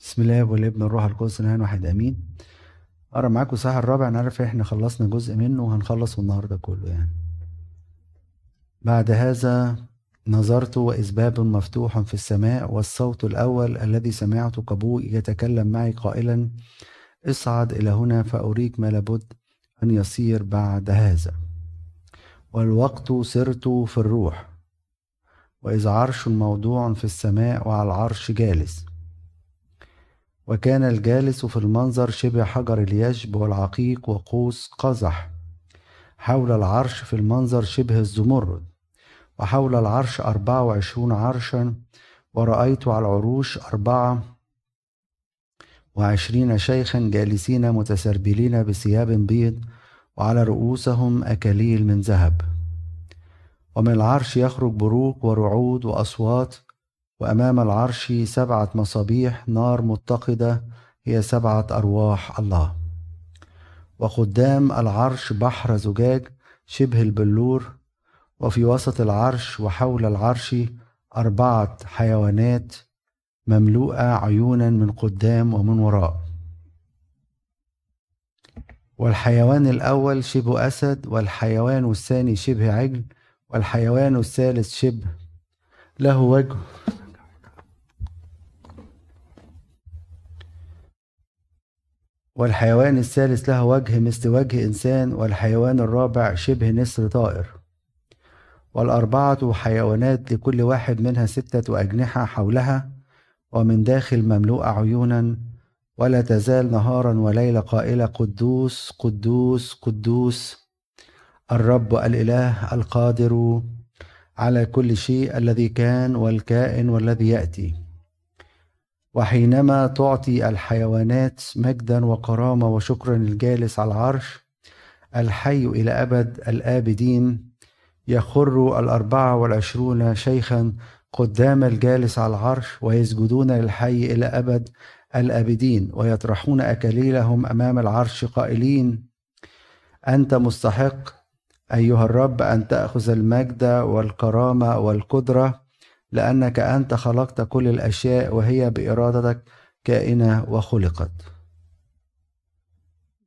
بسم الله والابن الروح القدس الآن واحد آمين. اقرا معاكم الصحيح الرابع أنا عارف إحنا خلصنا جزء منه وهنخلص النهارده كله يعني. بعد هذا نظرت واذ باب مفتوح في السماء والصوت الأول الذي سمعت كابوي يتكلم معي قائلا اصعد إلى هنا فأريك ما لابد أن يصير بعد هذا. والوقت سرت في الروح وإذ عرش موضوع في السماء وعلى العرش جالس. وكان الجالس في المنظر شبه حجر اليشب والعقيق وقوس قزح حول العرش في المنظر شبه الزمرد وحول العرش أربعة وعشرون عرشا ورأيت على العروش أربعة وعشرين شيخا جالسين متسربلين بثياب بيض وعلى رؤوسهم أكاليل من ذهب. ومن العرش يخرج بروق ورعود وأصوات وأمام العرش سبعة مصابيح نار متقدة هي سبعة أرواح الله. وقدام العرش بحر زجاج شبه البلور وفي وسط العرش وحول العرش أربعة حيوانات مملوءة عيونا من قدام ومن وراء. والحيوان الأول شبه أسد والحيوان الثاني شبه عجل والحيوان الثالث شبه له وجه. والحيوان الثالث له وجه مثل وجه إنسان والحيوان الرابع شبه نسر طائر. والأربعة حيوانات لكل واحد منها ستة أجنحة حولها ومن داخل مملوءة عيونا ولا تزال نهارا وليلة قائلة قدوس قدوس قدوس الرب الإله القادر على كل شيء الذي كان والكائن والذي يأتي. وحينما تعطي الحيوانات مجدا وكرامة وشكرا الجالس على العرش الحي إلى أبد الآبدين يخر الأربعة والعشرون شيخا قدام الجالس على العرش ويسجدون للحي إلى أبد الآبدين ويطرحون أكاليلهم أمام العرش قائلين أنت مستحق أيها الرب أن تأخذ المجد والكرامة والقدرة لأنك أنت خلقت كل الأشياء وهي بإرادتك كائنة وخلقت.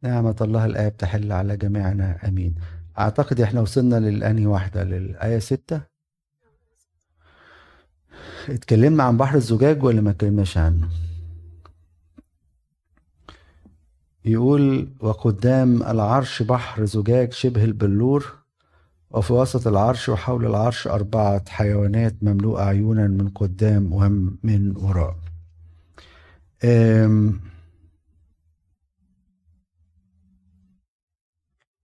نعمة الله الآب تحل على جميعنا. أمين. أعتقد إحنا وصلنا للأنهي واحدة للآية ستة. اتكلمنا عن بحر الزجاج ولا ما اتكلمناش عنه؟ يقول وقدام العرش بحر زجاج شبه البلور وفي وسط العرش وحول العرش أربعة حيوانات مملوءة عيونا من قدام ومن وراء.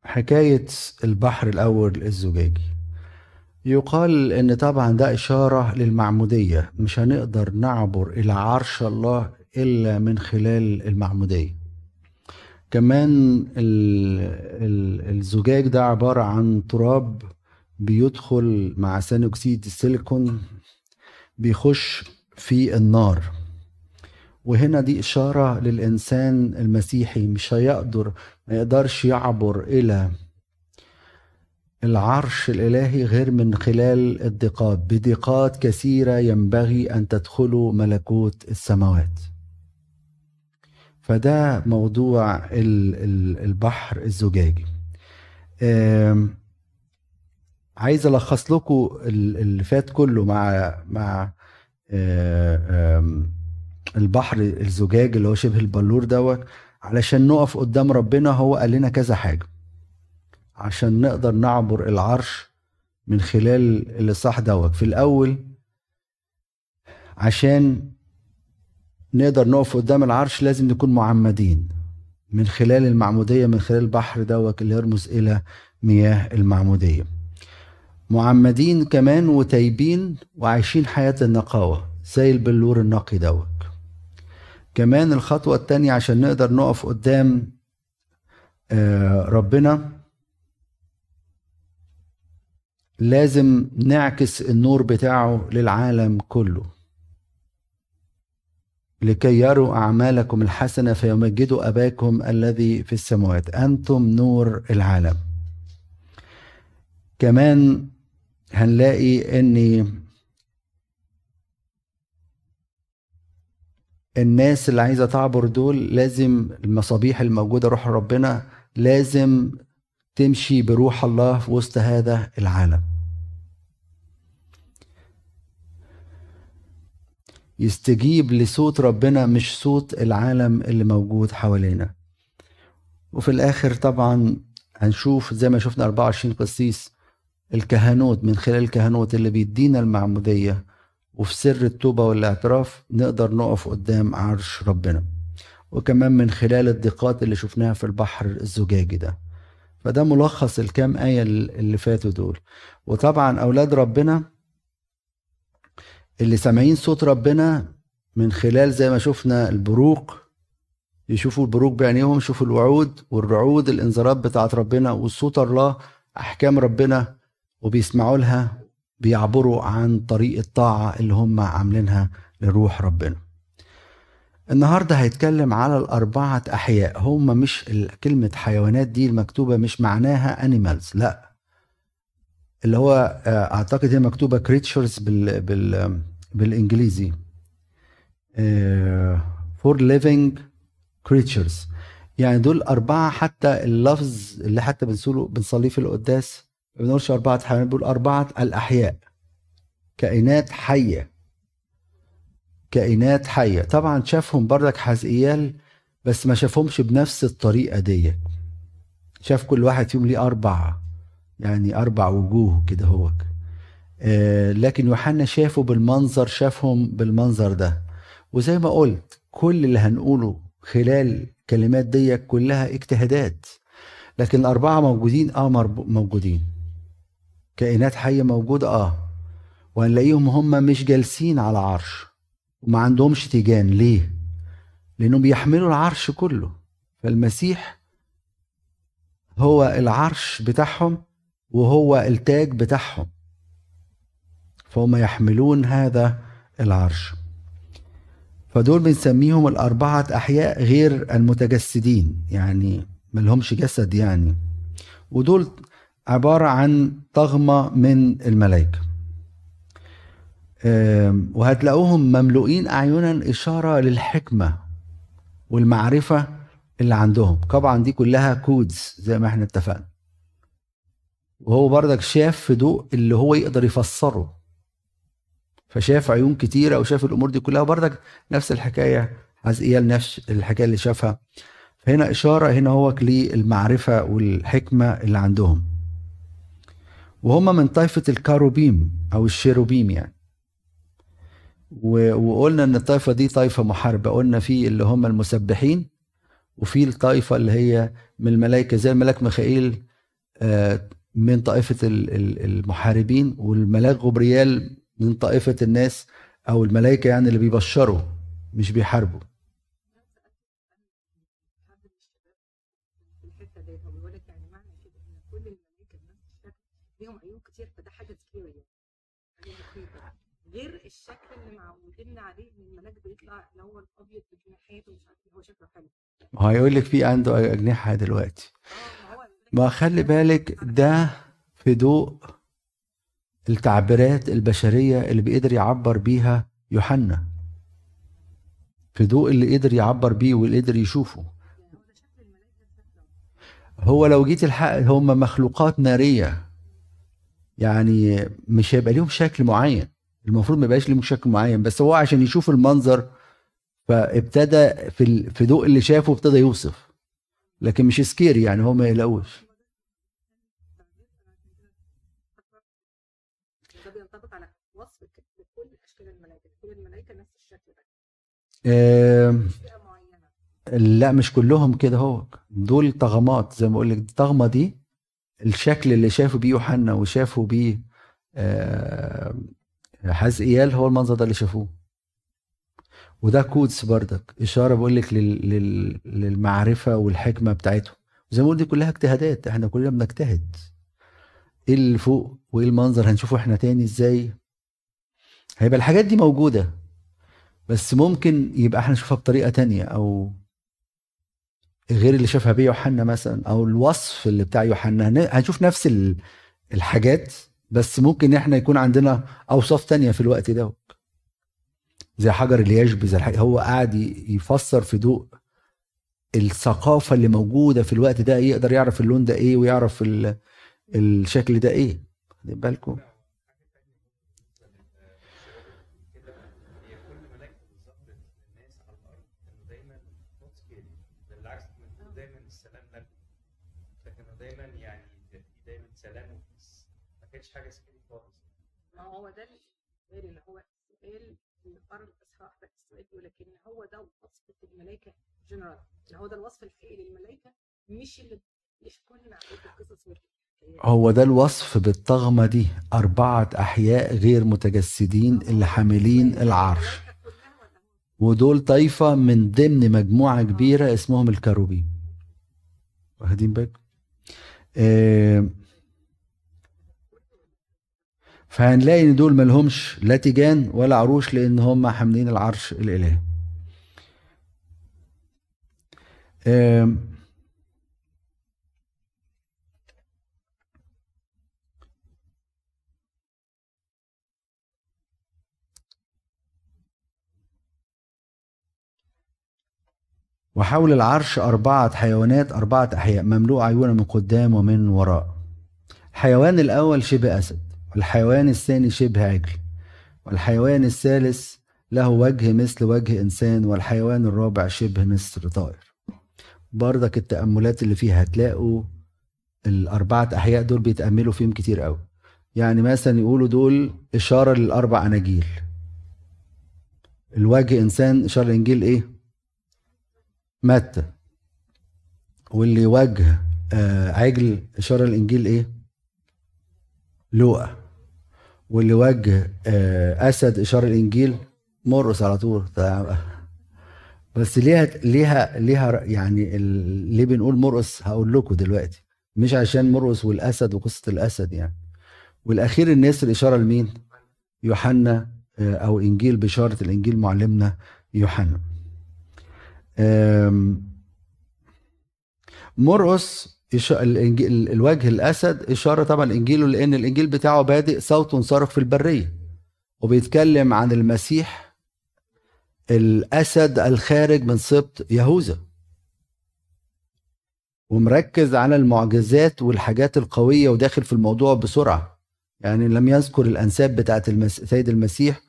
حكاية البحر الأول الزجاجي. يقال إن طبعا ده إشارة للمعمودية مش هنقدر نعبر إلى عرش الله إلا من خلال المعمودية. كمان الزجاج ده عبارة عن تراب بيدخل مع ثاني أكسيد السيليكون بيخش في النار. وهنا دي إشارة للإنسان المسيحي مش هيقدر ما يقدرش يعبر إلى العرش الإلهي غير من خلال الدقات. بدقات كثيرة ينبغي أن تدخلوا ملكوت السماوات. فده موضوع البحر الزجاجي. عايز ألخص لكم اللي فات كله مع مع البحر الزجاج اللي هو شبه البلور دوت علشان نقف قدام ربنا هو قال لنا كذا حاجة. عشان نقدر نعبر العرش من خلال اللي صح دوت. في الأول عشان نقدر نقف قدام العرش لازم نكون معمدين من خلال المعمودية من خلال البحر دوت اللي يرمز إلى مياه المعمودية. معمدين كمان وتايبين وعايشين حياة النقاوة زي البلور النقي دوت. كمان الخطوة التانية عشان نقدر نقف قدام آه، ربنا لازم نعكس النور بتاعه للعالم كله. لكي يروا أعمالكم الحسنة فيمجدوا أباكم الذي في السماوات. أنتم نور العالم. كمان هنلاقي أن الناس اللي عايزة تعبر دول لازم المصابيح الموجودة روح ربنا لازم تمشي بروح الله في وسط هذا العالم. يستجيب لصوت ربنا مش صوت العالم اللي موجود حوالينا. وفي الآخر طبعا هنشوف زي ما شفنا 24 قسيس الكهنوت من خلال الكهنوت اللي بيدينا المعمودية وفي سر التوبة والإعتراف نقدر نقف قدام عرش ربنا. وكمان من خلال الضيقات اللي شفناها في البحر الزجاجي ده. فده ملخص الكام آية اللي فاتوا دول. وطبعا أولاد ربنا اللي سامعين صوت ربنا من خلال زي ما شفنا البروق يشوفوا البروق بعينيهم يشوفوا الوعود والرعود الانذارات بتاعت ربنا وصوت الله أحكام ربنا وبيسمعوا لها بيعبروا عن طريق الطاعة اللي هم عاملينها لروح ربنا. النهارده هيتكلم على الأربعة أحياء هم مش كلمة حيوانات دي المكتوبة مش معناها animals لأ. اللي هو آه، أعتقد هي مكتوبة creatures بال بال بالإنجليزي. four living creatures يعني دول أربعة حتى اللفظ اللي حتى بنسوله بنصليه في القداس ما بنقولش أربعة حيوانات بنقول أربعة الأحياء. كائنات حية. كائنات حية. طبعا شافهم بردك حزقيال بس ما شافهمش بنفس الطريقة دي شاف كل واحد فيهم ليه أربع يعني أربع وجوه كده هو آه لكن يوحنا شافه بالمنظر شافهم بالمنظر ده. وزي ما قلت كل اللي هنقوله خلال كلمات دي كلها اجتهادات. لكن الأربعة موجودين آه موجودين. كائنات حية موجودة آه. وهنلاقيهم هم مش جالسين على عرش. وما عندهمش تيجان. ليه؟ لأنهم بيحملوا العرش كله. فالمسيح هو العرش بتاعهم وهو التاج بتاعهم. فهم يحملون هذا العرش. فدول بنسميهم الأربعة أحياء غير المتجسدين يعني ملهمش جسد يعني. ودول عبارة عن طغمة من الملائكة وهتلاقوهم مملوئين أعينا إشارة للحكمة والمعرفة اللي عندهم. طبعا دي كلها codes زي ما إحنا اتفقنا. وهو بردك شاف في ضوء اللي هو يقدر يفسره. فشاف عيون كتيرة وشاف الأمور دي كلها بردك نفس الحكاية حزقيال نفس الحكاية اللي شافها. فهنا إشارة هنا هو للمعرفة والحكمة اللي عندهم. وهم من طائفة الكاروبيم أو الشيروبيم يعني. وقلنا إن الطائفة دي طائفة محاربة. قلنا في اللي هم المسبحين وفي الطائفة اللي هي من الملائكة زي الملاك ميخائيل آه، من طائفة المحاربين والملاك غبريال من طائفة الناس أو الملائكه يعني اللي بيبشروا مش بيحاربوا. غير الشكل اللي معودين عليه ان الملاك بيطلع اللي هو الابيض بجناحات ومش عارف هو شكله حلو هيقول لك في عنده أجنحة دلوقتي. ما خلي بالك ده في ضوء التعبيرات البشرية اللي بيقدر يعبر بيها يوحنا. في ضوء اللي قدر يعبر بيه واللي قدر يشوفه. هو لو جيت الحق هم مخلوقات نارية. يعني مش هيبقى ليهم شكل معين. المفروض ما يبقاش ليه شكل معين بس هو عشان يشوف المنظر فابتدى في في ضوء اللي شافه ابتدى يوصف. لكن مش سكيري يعني هو ما يلاقوش ده بينطبق على وصف كل اشكال الملائكه كل الملائكة نفس الشكل ده. آه لا مش كلهم كده هو. دول طغمات زي ما بقول لك الطغمه دي الشكل اللي شافوا بيه يوحنا وشافوا بيه آه حزقيال هو المنظر ده اللي شافوه. وده كودس بردك إشارة بقول لك لل... لل... للمعرفة والحكمة بتاعتهم زي ما دي كلها اجتهادات إحنا كلنا بنجتهد. إيه اللي فوق وإيه المنظر؟ هنشوفه إحنا تاني إزاي؟ هيبقى الحاجات دي موجودة بس ممكن يبقى إحنا نشوفها بطريقة تانية أو غير اللي شافها بيه يوحنا مثلا أو الوصف اللي بتاع يوحنا. هنشوف نفس الحاجات بس ممكن إحنا يكون عندنا أوصاف تانية في الوقت ده. زي حجر اللي الحاجة. هو قاعد يفسر في ضوء الثقافة اللي موجودة في الوقت ده يقدر يعرف اللون ده إيه ويعرف الشكل ده إيه. خدين بالكم حاجة سكيلي خالص ما هو ده السؤال اللي هو السؤال اللي قرر الاصحاح ده ولكن هو ده وصفه الملائكة جنرال اللي هو ده الوصف الحقيقي للملائكة مش اللي مش كل عمليه القصص هو ده الوصف بالطغمة دي أربعة أحياء غير متجسدين اللي حاملين العرش. ودول طايفة من ضمن مجموعة كبيرة اسمهم الكروبيم واخدين بالكم؟ آه فهنلاقي إن دول ملهمش لا تيجان ولا عروش لأن هم حاملين العرش الإلهي. وحول العرش أربعة حيوانات أربعة أحياء مملوء عيونا من قدام ومن وراء. الحيوان الأول شبه أسد. والحيوان الثاني شبه عجل والحيوان الثالث له وجه مثل وجه إنسان والحيوان الرابع شبه مثل طائر. بردك التأملات اللي فيها هتلاقوا الأربعة أحياء دول بيتأملوا فيهم كتير قوي. يعني مثلا يقولوا دول إشارة للأربع أناجيل. الوجه إنسان إشارة لإنجيل إيه؟ متى. واللي وجه آه عجل إشارة لإنجيل إيه؟ لوقا. واللي وجه آه أسد إشارة لإنجيل مرقس على طول. بس ليها ليها ليها يعني ليه بنقول مرقس هقول لكم دلوقتي. مش عشان مرقس والأسد وقصة الأسد يعني. والأخير النسر اشاره لمين؟ يوحنا آه، أو إنجيل بشارة الإنجيل معلمنا يوحنا. مرقس الوجه الأسد إشارة طبعا الانجيل لأن الإنجيل بتاعه بادئ صوت صارخ في البرية وبيتكلم عن المسيح الأسد الخارج من سبط يهوذا ومركز على المعجزات والحاجات القوية وداخل في الموضوع بسرعة. يعني لم يذكر الأنساب بتاعت السيد المسيح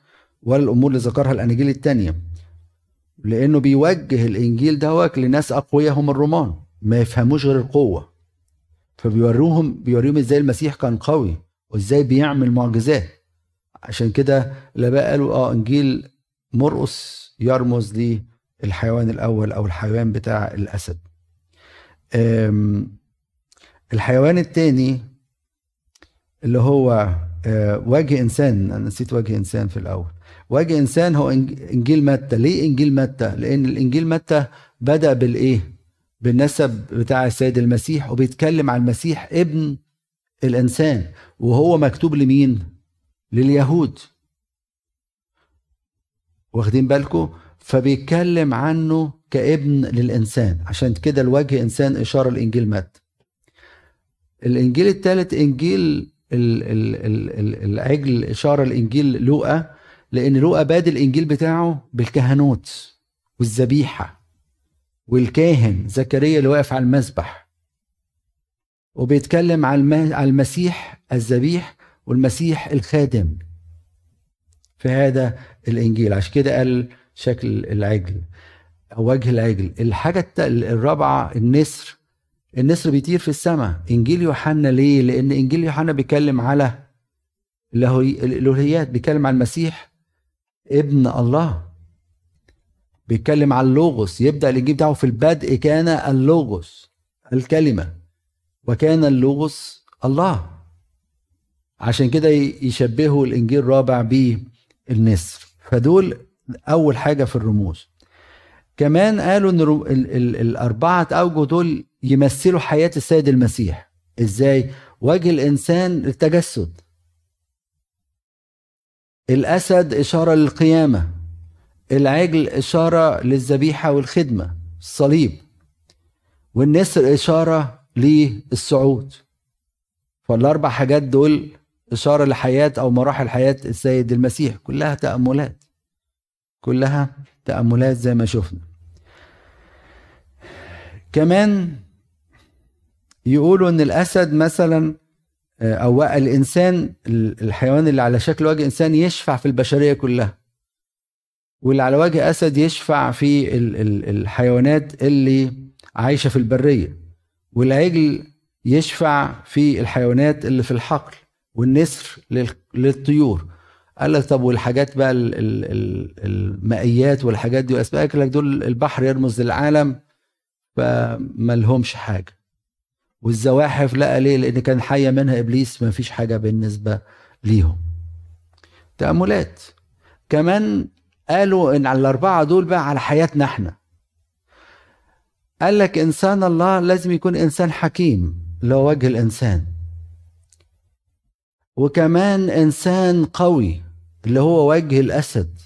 ولا الأمور اللي ذكرها الاناجيل الثانية لأنه بيوجه الإنجيل دوت لناس أقوياء هم الرومان. ما يفهموش غير القوة. فبيوروهم بيوريهم إزاي المسيح كان قوي وإزاي بيعمل معجزات. عشان كده الاباء قالوا آه إنجيل مرقس يرمز للحيوان الأول أو الحيوان بتاع الأسد. الحيوان الثاني اللي هو آه، وجه إنسان. أنا نسيت وجه إنسان في الأول. وجه إنسان هو إنجيل متى؟ ليه إنجيل متى؟ لأن الإنجيل متى بدأ بالإيه؟ بالنسب بتاع السيد المسيح وبيتكلم عن المسيح ابن الإنسان وهو مكتوب لمين؟ لليهود. واخدين بالكم؟ فبيتكلم عنه كابن للإنسان. عشان كده الوجه إنسان إشارة الإنجيل مات. الإنجيل الثالث إنجيل العجل إشارة الإنجيل لوقا لأن لوقا بادئ الإنجيل بتاعه بالكهنوت والذبيحة. والكاهن زكريا اللي واقف على المذبح وبيتكلم على المسيح الذبيح والمسيح الخادم في هذا الإنجيل. عشان كده قال شكل العجل أو وجه العجل. الحاجة الرابعة النسر. النسر بيطير في السماء. إنجيل يوحنا ليه؟ لأن إنجيل يوحنا بيتكلم على الألوهيات بيتكلم عن المسيح ابن الله. بيتكلم عن اللوغوس يبدأ الإنجيل بتاعه في البدء كان اللوغوس الكلمة وكان اللوغوس الله. عشان كده يشبهوا الإنجيل الرابع بالنسر. فدول أول حاجة في الرموز. كمان قالوا إن الأربعة أوجه دول يمثلوا حياة السيد المسيح. إزاي؟ وجه الإنسان التجسد الأسد إشارة للقيامة. العجل إشارة للذبيحة والخدمة الصليب والنسر إشارة للصعود. فالأربع حاجات دول إشارة لحياة أو مراحل حياة السيد المسيح. كلها تأملات كلها تأملات زي ما شفنا. كمان يقولوا إن الأسد مثلا آه، أو الإنسان الحيوان اللي على شكل وجه إنسان يشفع في البشرية كلها. واللي على وجه أسد يشفع في الحيوانات اللي عايشة في البرية والعجل يشفع في الحيوانات اللي في الحقل والنسر للطيور. قال لك طب والحاجات بقى المائيات والحاجات دي واسباب لك دول البحر يرمز للعالم فما لهمش حاجة. والزواحف لا ليه؟ لأن كان حيه منها إبليس ما فيش حاجة بالنسبة ليهم. تأملات. كمان قالوا إن على الأربعة دول بقى على حياتنا إحنا. قال لك إنسان الله لازم يكون إنسان حكيم لو وجه الإنسان. وكمان إنسان قوي اللي هو وجه الأسد.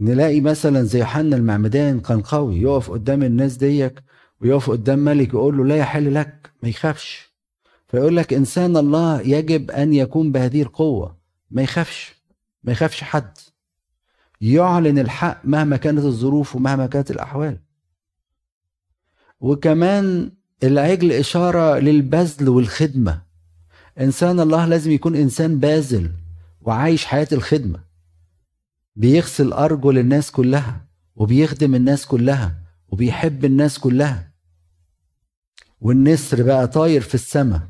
نلاقي مثلا زي حنا المعمدان كان قوي يقف قدام الناس ديك ويقف قدام ملك يقول له لا يحل لك ما يخافش. فيقول لك إنسان الله يجب أن يكون بهذه القوة ما يخافش ما يخافش حد. يعلن الحق مهما كانت الظروف ومهما كانت الأحوال. وكمان العجل إشارة للبذل والخدمة. إنسان الله لازم يكون إنسان باذل وعايش حياة الخدمة. بيغسل أرجل الناس كلها وبيخدم الناس كلها وبيحب الناس كلها. والنسر بقى طاير في السماء.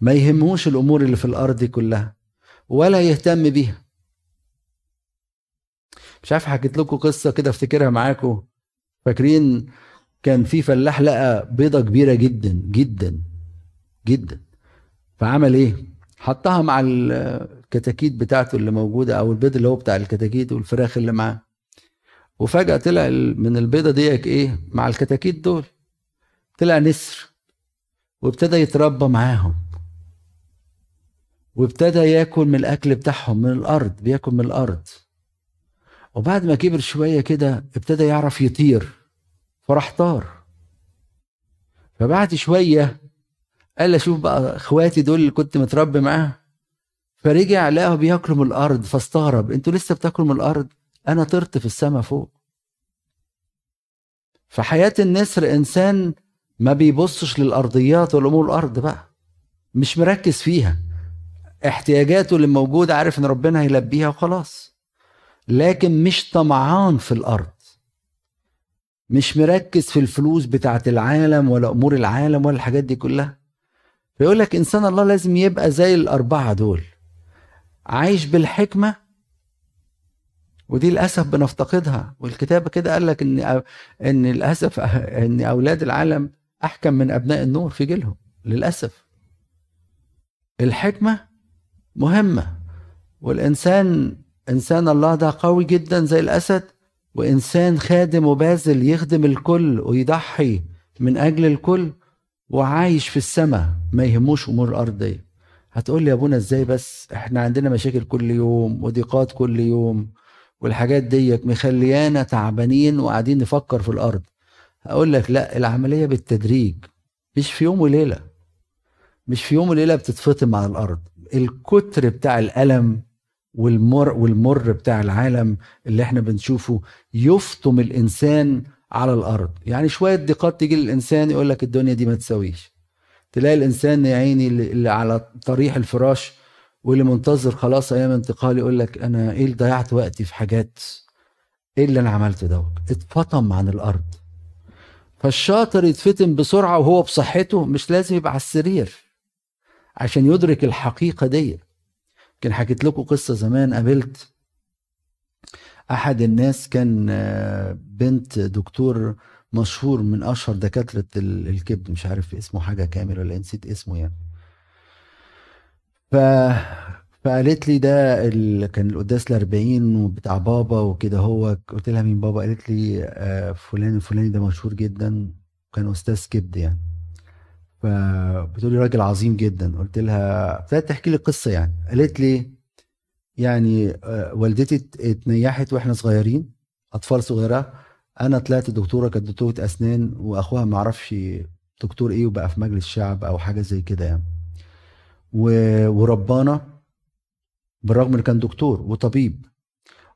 ما يهموش الأمور اللي في الأرض كلها ولا يهتم بيها. مش عارف حكيت لكم قصة كده افتكرها معاكم. فاكرين كان في فلاح لقى بيضة كبيرة جدا جدا جدا. فعمل إيه؟ حطها مع الكتاكيت بتاعته اللي موجودة أو البيض اللي هو بتاع الكتاكيت والفراخ اللي معاه. وفجأة طلع من البيضة ديك إيه؟ مع الكتاكيت دول. طلع نسر. وابتدى يتربى معاهم. وابتدى ياكل من الأكل بتاعهم من الأرض بياكل من الأرض. وبعد ما كبر شوية كده ابتدى يعرف يطير فراح طار. فبعد شوية قال أشوف بقى اخواتي دول اللي كنت متربي معاهم. فرجع لقاه بياكلوا من الأرض فاستغرب أنتوا لسه بتاكلوا من الأرض؟ أنا طرت في السماء فوق. فحياه النسر إنسان ما بيبصش للأرضيات والامور الأرض بقى مش مركز فيها. احتياجاته اللي موجودة عارف إن ربنا هيلبيها وخلاص. لكن مش طمعان في الأرض. مش مركز في الفلوس بتاعت العالم ولا أمور العالم ولا الحاجات دي كلها. فيقول لك إنسان الله لازم يبقى زي الأربعة دول. عايش بالحكمة ودي للأسف بنفتقدها. والكتاب كده قال لك إن إن للأسف إن أولاد العالم أحكم من أبناء النور في جيلهم. للأسف. الحكمة مهمة. والإنسان إنسان الله ده قوي جدا زي الأسد وإنسان خادم وبازل يخدم الكل ويضحي من أجل الكل وعايش في السماء ما يهموش أمور الأرضية. هتقول لي يا أبونا إزاي بس؟ إحنا عندنا مشاكل كل يوم وضيقات كل يوم والحاجات ديت مخليانا تعبانين وقاعدين نفكر في الأرض. هقول لك لا العملية بالتدريج مش في يوم وليلة مش في يوم وليلة بتتفطم على الأرض. الكتر بتاع الألم والمر والمر بتاع العالم اللي إحنا بنشوفه يفطم الإنسان على الأرض. يعني شوية ضيقات تيجي للإنسان يقول لك الدنيا دي ما تساويش. تلاقي الإنسان يا عيني اللي على طريح الفراش واللي منتظر خلاص أيام انتقال يقول لك أنا إيه اللي ضيعت وقتي في حاجات؟ إيه اللي أنا عملته دوت؟ اتفطم عن الأرض. فالشاطر يتفتن بسرعة وهو بصحته مش لازم يبقى على السرير عشان يدرك الحقيقة دي كان حكيت لكم قصة زمان قابلت أحد الناس كان آه، بنت دكتور مشهور من أشهر دكاترة الكبد مش عارف اسمه حاجة كامل ولا نسيت اسمه يعني. فقالت لي ده ال... كان القداس الأربعين وبتاع بابا وكده هو قلت لها مين بابا؟ قالت لي آه، فلان الفلاني ده مشهور جدا كان أستاذ كبد يعني. فبتقول لي راجل عظيم جدا. قلت لها ابتدت تحكي لي قصة يعني. قالت لي يعني آه، والدتي اتنيحت وإحنا صغيرين أطفال صغيرة. أنا طلعت دكتورة كانت دكتورة أسنان وأخوها ما أعرفش دكتور إيه وبقى في مجلس الشعب أو حاجة زي كده يعني. وربانا بالرغم إنه كان دكتور وطبيب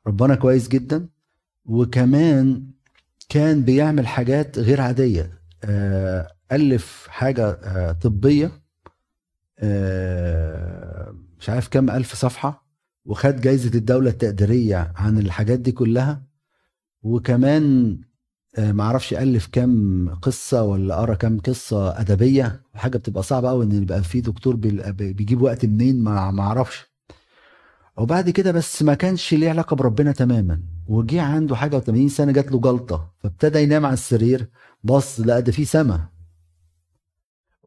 ربنا كويس جدا. وكمان كان بيعمل حاجات غير عادية آه، ألف حاجة آه، طبية آه، مش عارف كام ألف صفحة وخد جايزة الدولة التقديرية عن الحاجات دي كلها. وكمان آه، معرفش ألف كام قصة ولا قرا كام قصة أدبية. حاجة بتبقى صعبة قوي إن يبقى في دكتور بي- بيجيب وقت منين؟ ما معرفش وبعد كده بس ما كانش ليه علاقة بربنا تماما. وجي عنده حاجة و80 سنة جات له جلطة فابتدى ينام على السرير بص لقى ده في سما.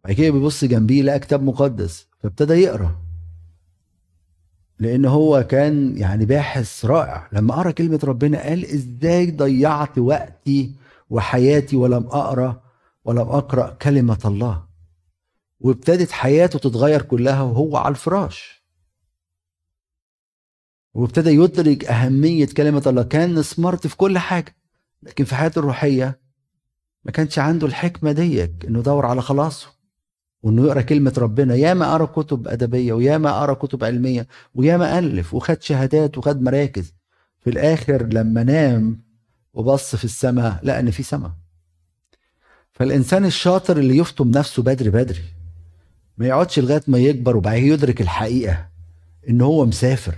بعد كده بيبص جنبيه لقى كتاب مقدس فابتدى يقرأ. لأن هو كان يعني باحث رائع. لما قرا كلمة ربنا قال إزاي ضيعت وقتي وحياتي ولم أقرأ ولم أقرأ كلمة الله؟ وابتدت حياته تتغير كلها وهو على الفراش. وابتدى يدرك أهمية كلمة الله. كان سمارت في كل حاجة لكن في حياته الروحية ما كانش عنده الحكمة ديك إنه يدور على خلاصه. وإنه يقرأ كلمة ربنا. ياما قرا كتب أدبية وياما قرا كتب علمية وياما ألف وخد شهادات وخد مراكز. في الآخر لما نام وبص في السماء لقى إن في سماء. فالإنسان الشاطر اللي يفطم نفسه بدري بدري ما يقعدش لغاية ما يكبر وبعدين يدرك الحقيقة إن هو مسافر.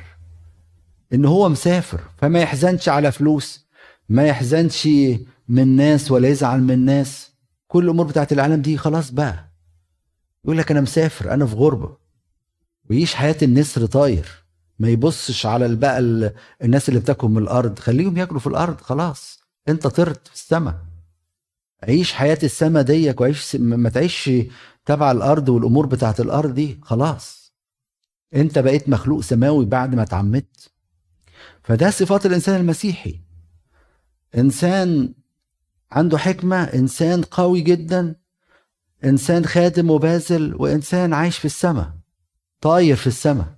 إن هو مسافر. فما يحزنش على فلوس ما يحزنش من ناس ولا يزعل من ناس. كل الأمور بتاعت العالم دي خلاص بقى. يقول لك أنا مسافر أنا في غربة. ويعيش حياة النسر طاير. ما يبصش على بقى ال- الناس اللي بتاكل من الأرض. خليهم ياكلوا في الأرض خلاص. أنت طرت في السماء. عيش حياة السماء ديك وعيش ما تعيش تبع الأرض والأمور بتاعت الأرض دي خلاص. أنت بقيت مخلوق سماوي بعد ما اتعمدت. فده صفات الإنسان المسيحي. إنسان عنده حكمة إنسان قوي جدا. إنسان خادم وباذل وإنسان عايش في السماء طاير في السماء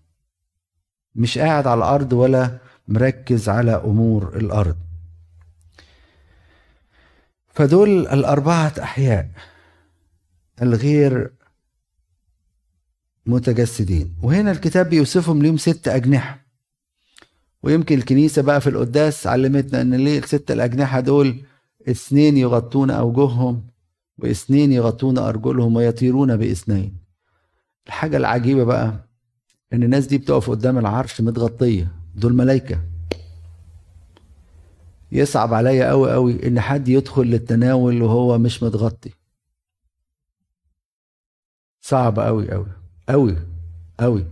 مش قاعد على الأرض ولا مركز على أمور الأرض. فدول الأربعة أحياء الغير متجسدين. وهنا الكتاب بيوصفهم ليهم ست أجنحة. ويمكن الكنيسة بقى في القداس علمتنا إن ليه الست الأجنحة دول اثنين يغطون أوجههم وإثنين يغطون أرجلهم ويطيرون بإثنين. الحاجة العجيبة بقى إن الناس دي بتقف قدام العرش متغطية دول ملائكه يصعب عليا قوي قوي إن حد يدخل للتناول وهو مش متغطي. صعب قوي قوي قوي قوي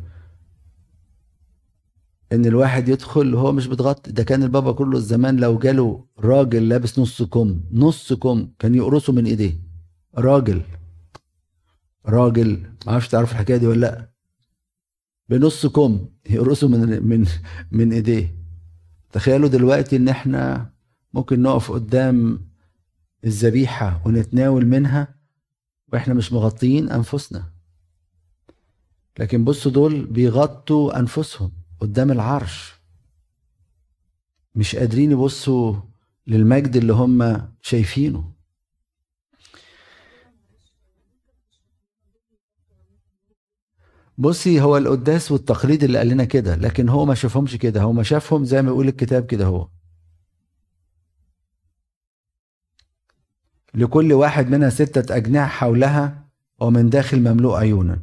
إن الواحد يدخل وهو مش متغطي. ده كان البابا كله الزمان لو جاله راجل لابس نص كم نص كم كان يقرصه من إيديه. راجل. راجل. ما أعرفش تعرف الحكاية دي ولا لأ. بنص كم. يقرصه من من من ايديه. تخيلوا دلوقتي ان إحنا ممكن نقف قدام الذبيحة ونتناول منها وإحنا مش مغطيين أنفسنا. لكن بصوا دول بيغطوا أنفسهم قدام العرش. مش قادرين يبصوا للمجد اللي هم شايفينه. بصي هو القداس والتقليد اللي قال لنا كده لكن هو ما شافهمش كده. هو ما شافهم زي ما يقول الكتاب كده هو. لكل واحد منها ستة أجنحة حولها ومن داخل مملوء عيونا.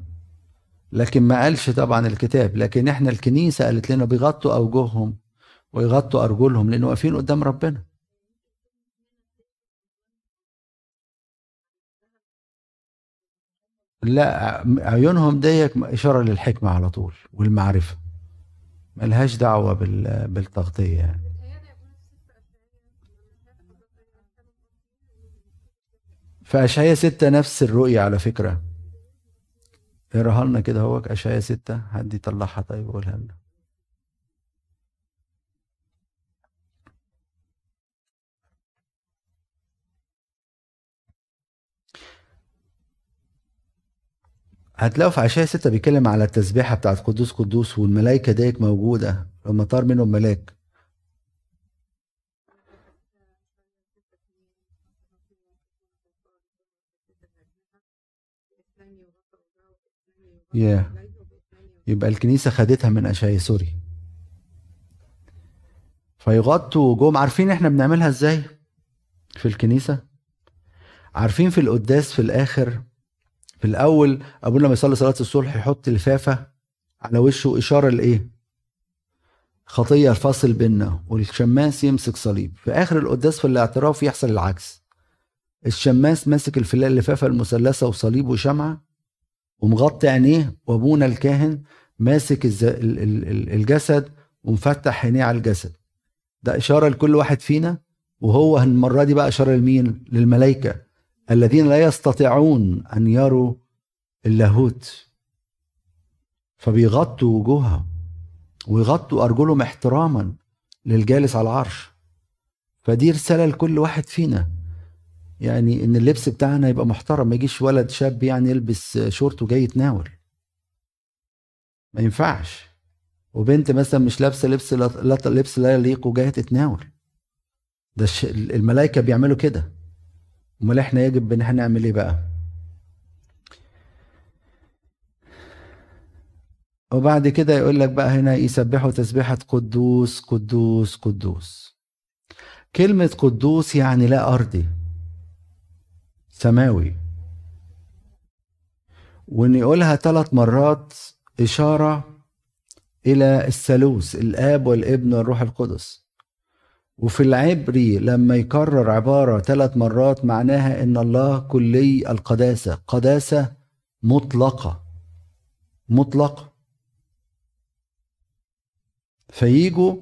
لكن ما قالش طبعا الكتاب لكن إحنا الكنيسة قالت لنا بيغطوا أوجههم ويغطوا أرجلهم لأنه واقفين قدام ربنا. لا عيونهم ديك إشارة للحكمة على طول والمعرفة. ملهاش دعوة بال- بالتغطية يعني. ستة نفس الرؤية على فكرة. اقراها لنا كده هو أشعية ستة حد يطلعها طيب وقولها لنا. هتلاقوا في عشاء ستة بيتكلم على التسبيحة بتاعت قدوس قدوس والملائكة ديك موجودة. لما طار منهم ملاك. Yeah. يبقى الكنيسة خدتها من أشعية سوري فيغطوا وجوهم عارفين إحنا بنعملها إزاي في الكنيسة؟ عارفين في القداس في الآخر في الأول أبونا لما يصلي صلاة الصبح يحط لفافة على وشه إشارة لإيه؟ خطية الفاصل بيننا والشماس يمسك صليب. في آخر القداس في الاعتراف يحصل العكس. الشماس ماسك الفلاة اللفافة المثلثة وصليب وشمعة ومغطي عينيه وأبونا الكاهن ماسك الجسد ومفتح عينيه على الجسد. ده إشارة لكل واحد فينا وهو المرة دي بقى إشارة لمين؟ للملائكة. الذين لا يستطيعون أن يروا اللاهوت. فبيغطوا وجوههم ويغطوا أرجلهم احتراما للجالس على العرش. فدي رسالة لكل واحد فينا. يعني إن اللبس بتاعنا يبقى محترم ما يجيش ولد شاب يعني يلبس شورت وجاي يتناول. ما ينفعش. وبنت مثلا مش لابسة لبس لا لبس لا يليق وجاية تتناول. ده الملائكة بيعملوا كده. أمال إحنا يجب إن إحنا نعمل إيه بقى؟ وبعد كده يقول لك بقى هنا يسبحوا تسبيحة قدوس قدوس قدوس. كلمة قدوس يعني لا أرضي سماوي. ونقولها ثلاث مرات إشارة إلى الثالوث الآب والابن والروح القدس. وفي العبري لما يكرر عبارة ثلاث مرات معناها إن الله كلي القداسة. قداسة مطلقة. مطلقة. فييجوا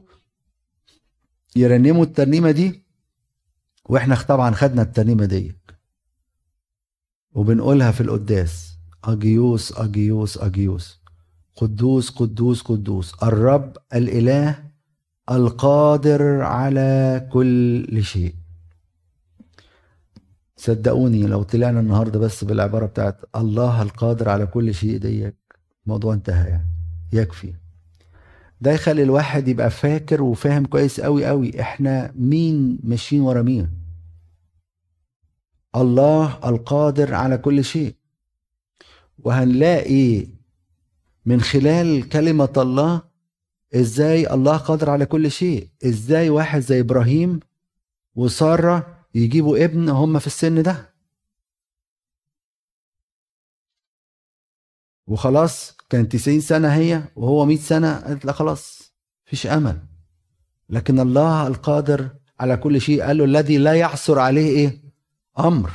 يرنموا الترنيمة دي وإحنا طبعا خدنا الترنيمة دي. وبنقولها في القداس. أجيوس أجيوس أجيوس. قدوس قدوس قدوس. الرب الإله القادر على كل شيء. صدقوني لو طلعنا النهارده بس بالعبارة بتاعت الله القادر على كل شيء ديك الموضوع انتهى يعني. يكفي. ده يخلي الواحد يبقى فاكر وفاهم كويس قوي قوي إحنا مين ماشيين ورا مين. الله القادر على كل شيء. وهنلاقي من خلال كلمة الله إزاي الله قادر على كل شيء؟ إزاي واحد زي إبراهيم وسارة يجيبوا ابن هم في السن ده؟ وخلاص كان 90 سنة هي وهو 100 سنة قالت لا خلاص فيش أمل. لكن الله القادر على كل شيء قال له الذي لا يعثر عليه إيه؟ أمر.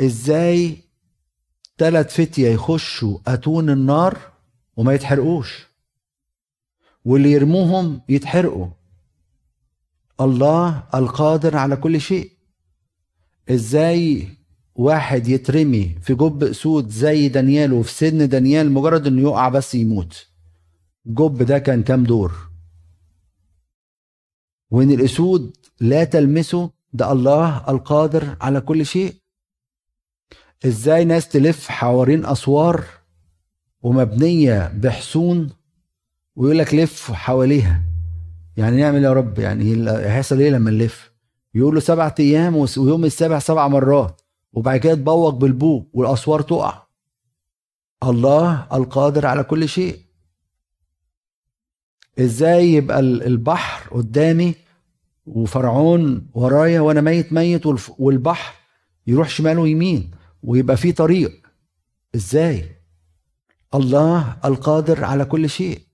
إزاي ثلاث فتية يخشوا أتون النار وما يتحرقوش؟ واللي يرموهم يتحرقوا. الله القادر على كل شيء. إزاي واحد يترمي في جب اسود زي دانيال وفي سن دانيال مجرد إنه يقع بس يموت. جب ده كان كام دور؟ وإن الأسود لا تلمسه ده الله القادر على كل شيء. إزاي ناس تلف حوالين أسوار ومبنية بحصون ويقول لك لف حواليها. يعني نعمل يا رب يعني هيحصل إيه لما نلف؟ يقول له سبعة أيام ويوم السابع سبع مرات وبعد كده تبوق بالبوق والأسوار تقع. الله القادر على كل شيء. إزاي يبقى البحر قدامي وفرعون ورايا وأنا ميت ميت والبحر يروح شمال ويمين ويبقى في طريق؟ إزاي؟ الله القادر على كل شيء.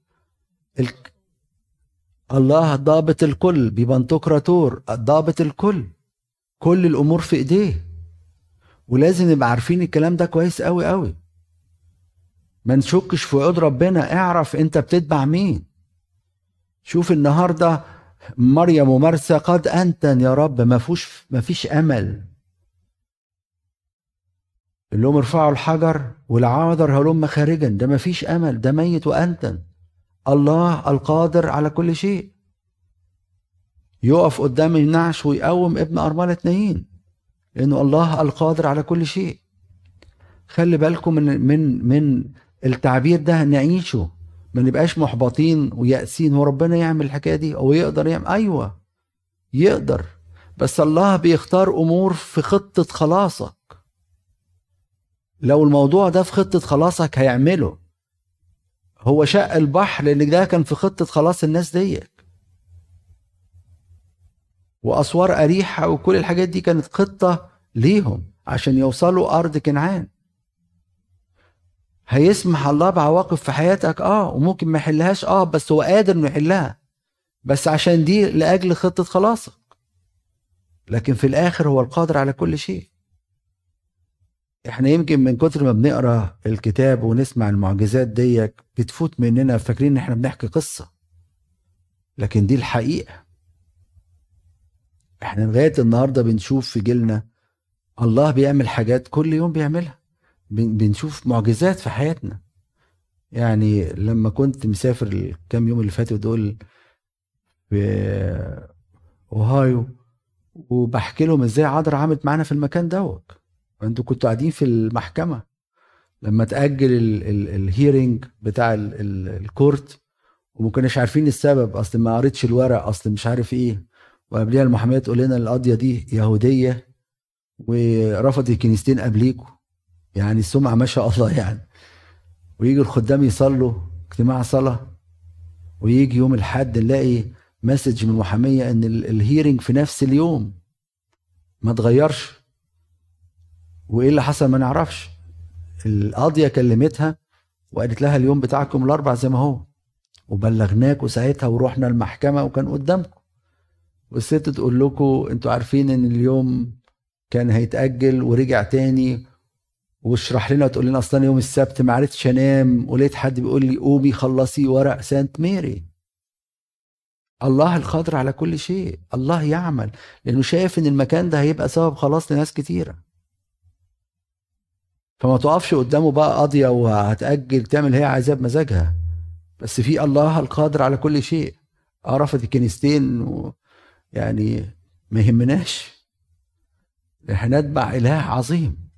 الله ضابط الكل ببنتوكراتور ضابط الكل كل الأمور في إيديه. ولازم نبقى عارفين الكلام ده كويس قوي قوي ما نشكش في وعود ربنا اعرف أنت بتتبع مين. شوف النهارده مريم ومرسى قد انتن يا رب ما فيش ما فيش أمل. اللي لهم ارفعوا الحجر والعاذر هلم خارجا. ده ما فيش أمل ده ميت وأنتن. الله القادر على كل شيء. يقف قدام النعش ويقوم ابن أرملة نايين لأنه الله القادر على كل شيء. خلي بالكم من من من التعبير ده نعيشه. ما نبقاش محبطين ويأسين هو ربنا يعمل الحكاية دي أو يقدر يعمل. أيوه يقدر. بس الله بيختار أمور في خطة خلاصك. لو الموضوع ده في خطة خلاصك هيعمله. هو شق البحر لأن ده كان في خطة خلاص الناس ديت. وأسوار أريحة وكل الحاجات دي كانت خطة ليهم عشان يوصلوا أرض كنعان. هيسمح الله بعواقب في حياتك؟ آه وممكن ما يحلهاش؟ آه بس هو قادر إنه يحلها. بس عشان دي لأجل خطة خلاصك. لكن في الآخر هو القادر على كل شيء. إحنا يمكن من كتر ما بنقرأ الكتاب ونسمع المعجزات ديك بتفوت مننا فاكرين إن إحنا بنحكي قصة. لكن دي الحقيقة. إحنا لغاية النهارده بنشوف في جيلنا الله بيعمل حاجات كل يوم بيعملها. بنشوف معجزات في حياتنا. يعني لما كنت مسافر الكام يوم اللي فاتوا دول في أوهايو وبحكي لهم إزاي عذرا عملت معانا في المكان دوت. أنتوا كنتوا قاعدين في المحكمة. لما تأجل ال hearing بتاع ال court وما كناش عارفين السبب أصل ما قريتش الورق أصل مش عارف إيه. وقبليها المحامية تقول لنا القضية دي يهودية ورفضت الكنيستين قبليكوا. يعني السمعة ما شاء الله يعني. ويجي الخدام يصلوا اجتماع صلاة ويجي يوم الحد نلاقي message من المحامية إن ال hearing في نفس اليوم ما اتغيرش. وإيه اللي حصل ما نعرفش. القاضية كلمتها وقالت لها اليوم بتاعكم الأربع زي ما هو. وبلغناكوا ساعتها ورحنا المحكمة وكان قدامكم. والست تقول لكم أنتوا عارفين إن اليوم كان هيتأجل ورجع تاني. واشرح لنا وتقول لنا أصلا يوم السبت ما عرفتش أنام. ولقيت حد بيقول لي قومي خلصي ورق سانت ميري. الله القادر على كل شيء. الله يعمل. لأنه شايف إن المكان ده هيبقى سبب خلاص لناس كتيرة. فما تقفش قدامه بقى قاضية وهتأجل تعمل هي عايزاه بمزاجها. بس في الله القادر على كل شيء. عرفت الكنيستين و يعني ما يهمناش. إحنا نتبع إله عظيم.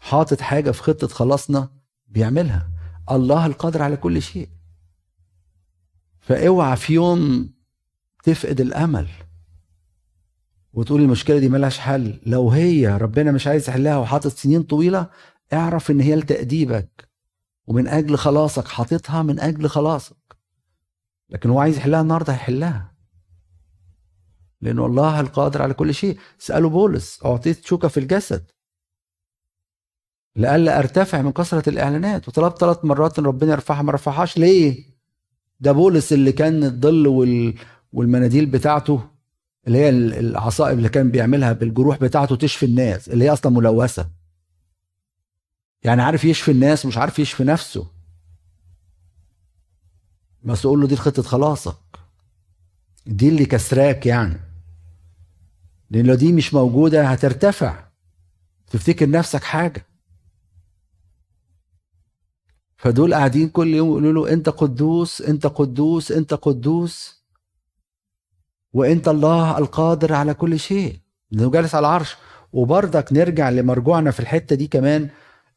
حاطط حاجة في خطة خلاصنا بيعملها. الله القادر على كل شيء. فاوعى في يوم تفقد الأمل. وتقول المشكلة دي ملهاش حل. لو هي ربنا مش عايز يحلها وحاطط سنين طويلة اعرف إن هي لتأديبك. ومن أجل خلاصك حاططها من أجل خلاصك. لكن هو عايز يحلها النهارده هيحلها. لأنه الله القادر على كل شيء. اسالوا بولس أعطيت شوكة في الجسد. لألا أرتفع من كثرة الإعلانات. وطلبت ثلاث مرات إن ربنا يرفعها ما رفعهاش. ليه؟ ده بولس اللي كان الظل وال... والمناديل بتاعته. اللي هي العصائب اللي كان بيعملها بالجروح بتاعته تشفي الناس اللي هي أصلا ملوثة. يعني عارف يشفي الناس مش عارف يشفي نفسه. بس أقول له دي خطة خلاصك. دي اللي كسراك يعني. لأن لو دي مش موجودة هترتفع. تفتكر نفسك حاجة. فدول قاعدين كل يوم يقولوا له أنت قدوس أنت قدوس أنت قدوس. وانت الله القادر على كل شيء. لأنه جالس على العرش. وبرضك نرجع لمرجوعنا في الحتة دي كمان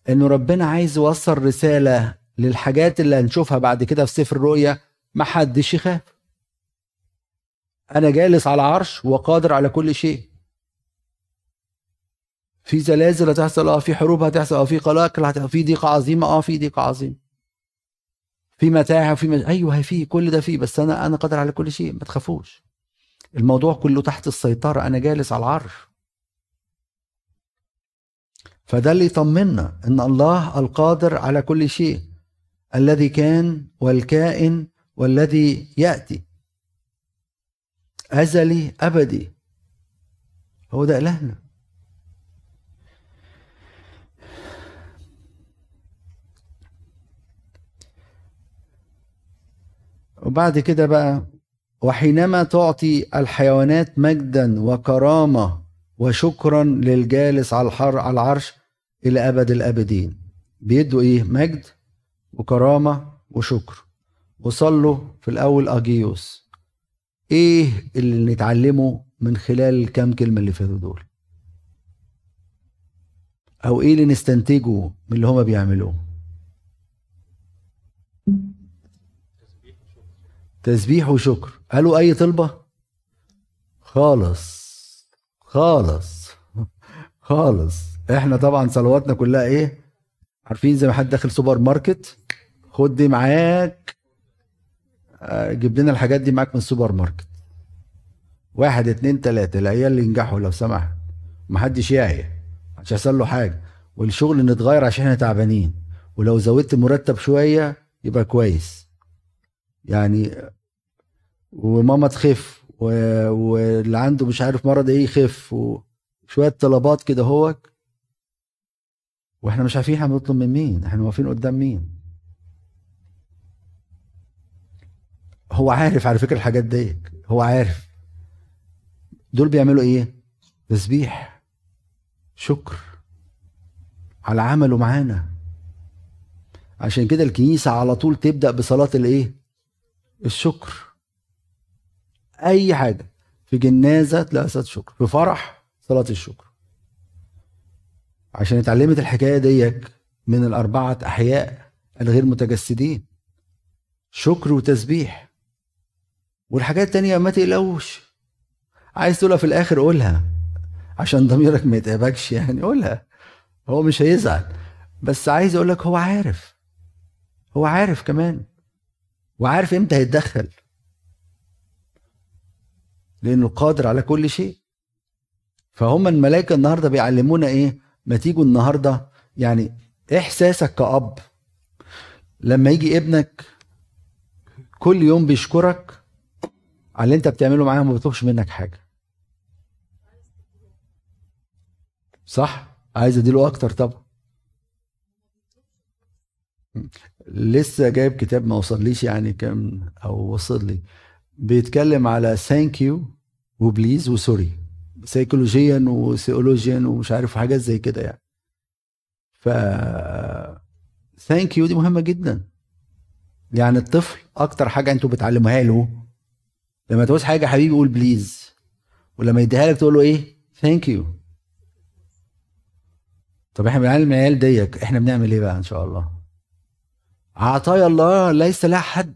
إنه ربنا عايز يوصل رسالة للحاجات اللي هنشوفها بعد كده في سفر الرؤيا. ما حدش يخاف. أنا جالس على العرش وقادر على كل شيء. في زلازل هتحصل آه في حروب هتحصل آه في قلاقل هتحصل في ضيقه عظيمه آه في ضيقه عظيمه في متاعب في مج... أيوه في كل ده فيه بس أنا أنا قادر على كل شيء. ما تخافوش. الموضوع كله تحت السيطرة أنا جالس على العرش. فده اللي يطمنا إن الله القادر على كل شيء الذي كان والكائن والذي يأتي. أزلي أبدي. هو ده إلهنا. وبعد كده بقى وحينما تعطي الحيوانات مجدا وكرامة وشكرا للجالس على الحر على العرش إلى أبد الأبدين. بيدوا إيه؟ مجد وكرامة وشكر. وصلوا في الأول اجيوس إيه اللي نتعلمه من خلال الكام كلمة اللي فاتوا دول؟ أو إيه اللي نستنتجه من اللي هما بيعملوه؟ تسبيح وشكر. قالوا أي طلبة؟ خالص. خالص. خالص. إحنا طبعا صلواتنا كلها إيه؟ عارفين زي ما حد داخل سوبر ماركت؟ خد دي معاك. آه، جيب لنا الحاجات دي معاك من السوبر ماركت. واحد اتنين تلاتة. العيال اللي ينجحوا لو سمحت. محدش يعيا. مش هيحصل له حاجة. والشغل يتغير عشان إحنا تعبانين. ولو زودت مرتب شوية يبقى كويس. يعني وماما تخف واللي عنده مش عارف مرض إيه يخف وشوية طلبات كده هوك وإحنا مش عارفين إحنا بنطلب من مين إحنا واقفين قدام مين. هو عارف على فكرة الحاجات دي هو عارف. دول بيعملوا إيه؟ تسبيح. شكر. على عمله معانا. عشان كده الكنيسة على طول تبدأ بصلاة الايه؟ الشكر. أي حاجة. في جنازة تلاقي صلاة شكر في فرح صلاة الشكر. عشان اتعلمت الحكاية ديك من الأربعة أحياء الغير متجسدين. شكر وتسبيح. والحاجات التانية ما تقلقوش. عايز تقولها في الآخر قولها عشان ضميرك ما يتعبكش يعني قولها. هو مش هيزعل. بس عايز أقول لك هو عارف. هو عارف كمان. وعارف إمتى هيتدخل. لأنه قادر على كل شيء. فهم الملائكة النهارده بيعلمونا إيه؟ ما تيجوا النهارده يعني إحساسك كأب. لما يجي ابنك كل يوم بيشكرك على اللي أنت بتعمله معاه وما بيطلبش منك حاجة. صح؟ عايز أديله أكتر طبعا. لسه جايب كتاب ما وصليش يعني كام أو وصل لي. بيتكلم على thank you و please و sorry. سيكولوجيا وسوسيولوجيا ومش عارف حاجات زي كده يعني. ف thank you دي مهمة جدا. يعني الطفل أكتر حاجة أنتوا بتعلموها له لما تعوز حاجة حبيبي قول please ولما يديها لك تقول له إيه؟ thank you طب إحنا بنعلم العيال ديك إحنا بنعمل إيه بقى إن شاء الله؟ عطايا الله ليس لها حد.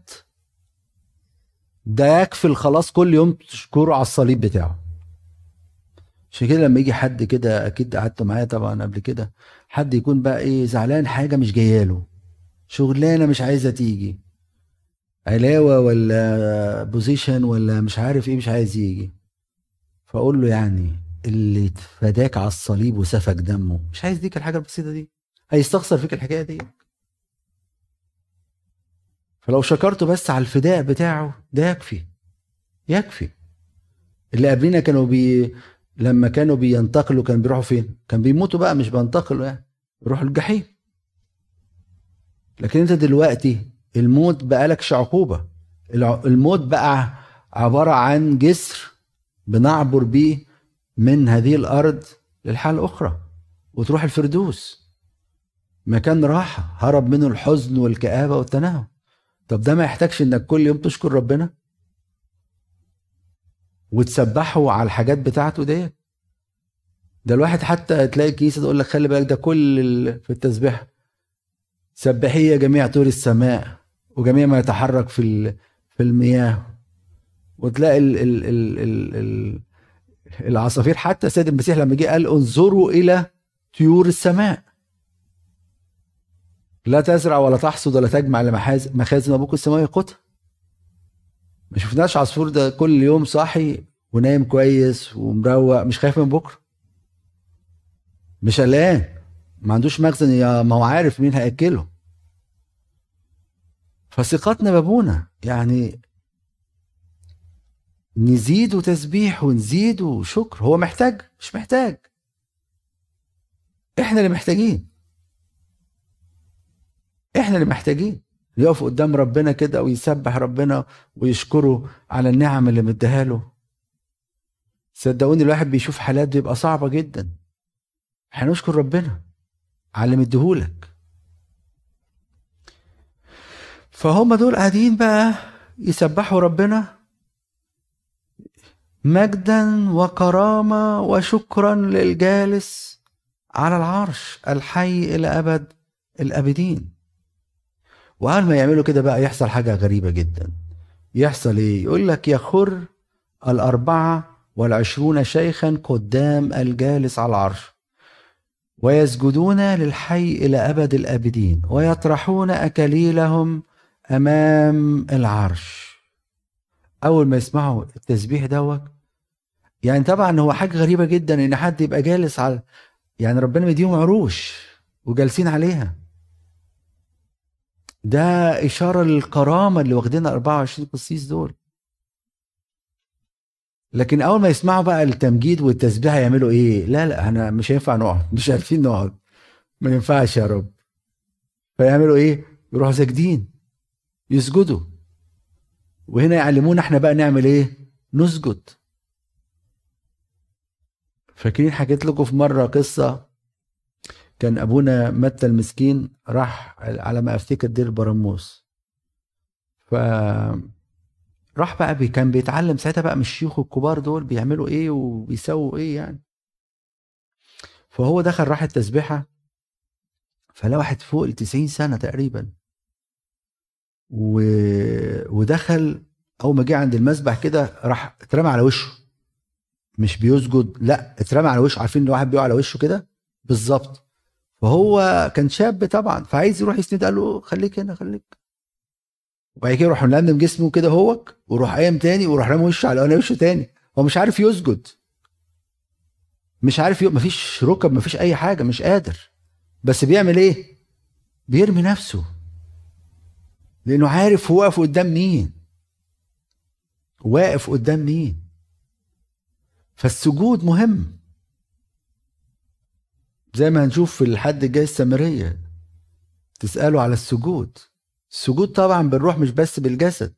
ده يكفي الخلاص كل يوم تشكره على الصليب بتاعه. عشان كده لما يجي حد كده أكيد قعدت معايا طبعا قبل كده حد يكون بقى إيه زعلان حاجة مش جاية له شغلانة مش عايزة تيجي علاوة ولا position ولا مش عارف إيه مش عايز يجي. فأقول له يعني اللي فداك على الصليب وسفك دمه مش عايز يديك الحاجة البسيطة دي هيستخسر فيك الحكاية دي. فلو شكرته بس على الفداء بتاعه ده يكفي. يكفي. اللي قبلنا كانوا بي لما كانوا بينتقلوا كان بيروحوا فين؟ كان بيموتوا بقى مش بينتقلوا يعني. يروحوا الجحيم. لكن انت دلوقتي الموت بقى لكش عقوبه الموت بقى عبارة عن جسر بنعبر بيه من هذه الأرض للحياه الأخرى. وتروح الفردوس. مكان راحة هرب منه الحزن والكآبة والتناهم طب ده ما يحتاجش إنك كل يوم تشكر ربنا وتسبحه على الحاجات بتاعته ديت؟ ده الواحد حتى تلاقي كيسة تقول لك خلي بالك ده كل في التسبيح. سبحيه جميع طور السماء وجميع ما يتحرك في في المياه. وتلاقي ال ال ال ال ال العصافير حتى سيد المسيح لما جه قال انظروا إلى طيور السماء. لا تزرع ولا تحصد ولا تجمع لمحاز- مخازن أبوك السماوي قوتها ما شفناش عصفور ده كل يوم صاحي ونايم كويس ومروق مش خايف من بكرة. مش قلقان. ما عندوش مخزن يا ما هو عارف مين هيأكله. فثقتنا بابونا. يعني نزيد تسبيح ونزيد شكر هو محتاج مش محتاج. إحنا اللي محتاجين. إحنا اللي محتاجين. يقف قدام ربنا كده ويسبح ربنا ويشكره على النعم اللي مديها له. صدقوني الواحد بيشوف حالات بيبقى صعبة جدا. هنشكر ربنا. على اللي مديهولك. فهم دول قاعدين بقى يسبحوا ربنا مجدا وكرامة وشكرا للجالس على العرش الحي إلى أبد الأبدين. وأول ما يعملوا كده بقى يحصل حاجة غريبة جدا. يحصل إيه؟ يقول لك يخر الأربعة والعشرون شيخا قدام الجالس على العرش. ويسجدون للحي إلى أبد الآبدين ويطرحون أكاليلهم أمام العرش. أول ما يسمعوا التسبيح دوت يعني طبعا هو حاجة غريبة جدا إن حد يبقى جالس على يعني ربنا مديهم عروش وجالسين عليها. ده إشارة للكرامة اللي واخدينها 24 قسيس دول. لكن أول ما يسمعوا بقى التمجيد والتسبيح يعملوا إيه؟ لا لا إحنا مش هينفع نقعد مش عارفين نقعد. ما ينفعش يا رب. فيعملوا إيه؟ يروحوا ساجدين يسجدوا. وهنا يعلمونا إحنا بقى نعمل إيه؟ نسجد. فاكرين حكيت لكم في مرة قصة كان أبونا متى المسكين راح على ما أفتكر دير برموس ف راح بقى بي كان بيتعلم ساعتها بقى من الشيوخ الكبار دول بيعملوا إيه وبيسووا إيه يعني. فهو دخل راح التسبيحة فلا واحد فوق ال 90 سنة تقريبا. و... ودخل أول ما جه عند المسبح كده راح اترمى على وشه. مش بيسجد لأ اترمى على وشه. عارفين إن واحد بيقع على وشه كده؟ بالظبط. فهو كان شاب طبعا فعايز يروح يسند قال له خليك هنا خليك. وبعد كده يروح ملمم جسمه كده هوك ويروح قايم تاني ويروح رامي وشه على وشه تاني. هو مش عارف يسجد. مش عارف يق... مفيش ركب مفيش أي حاجة مش قادر. بس بيعمل إيه؟ بيرمي نفسه. لأنه عارف هو واقف قدام مين. واقف قدام مين. فالسجود مهم. زي ما هنشوف في الحد الجاي السامرية. تساله على السجود. السجود طبعا بالروح مش بس بالجسد.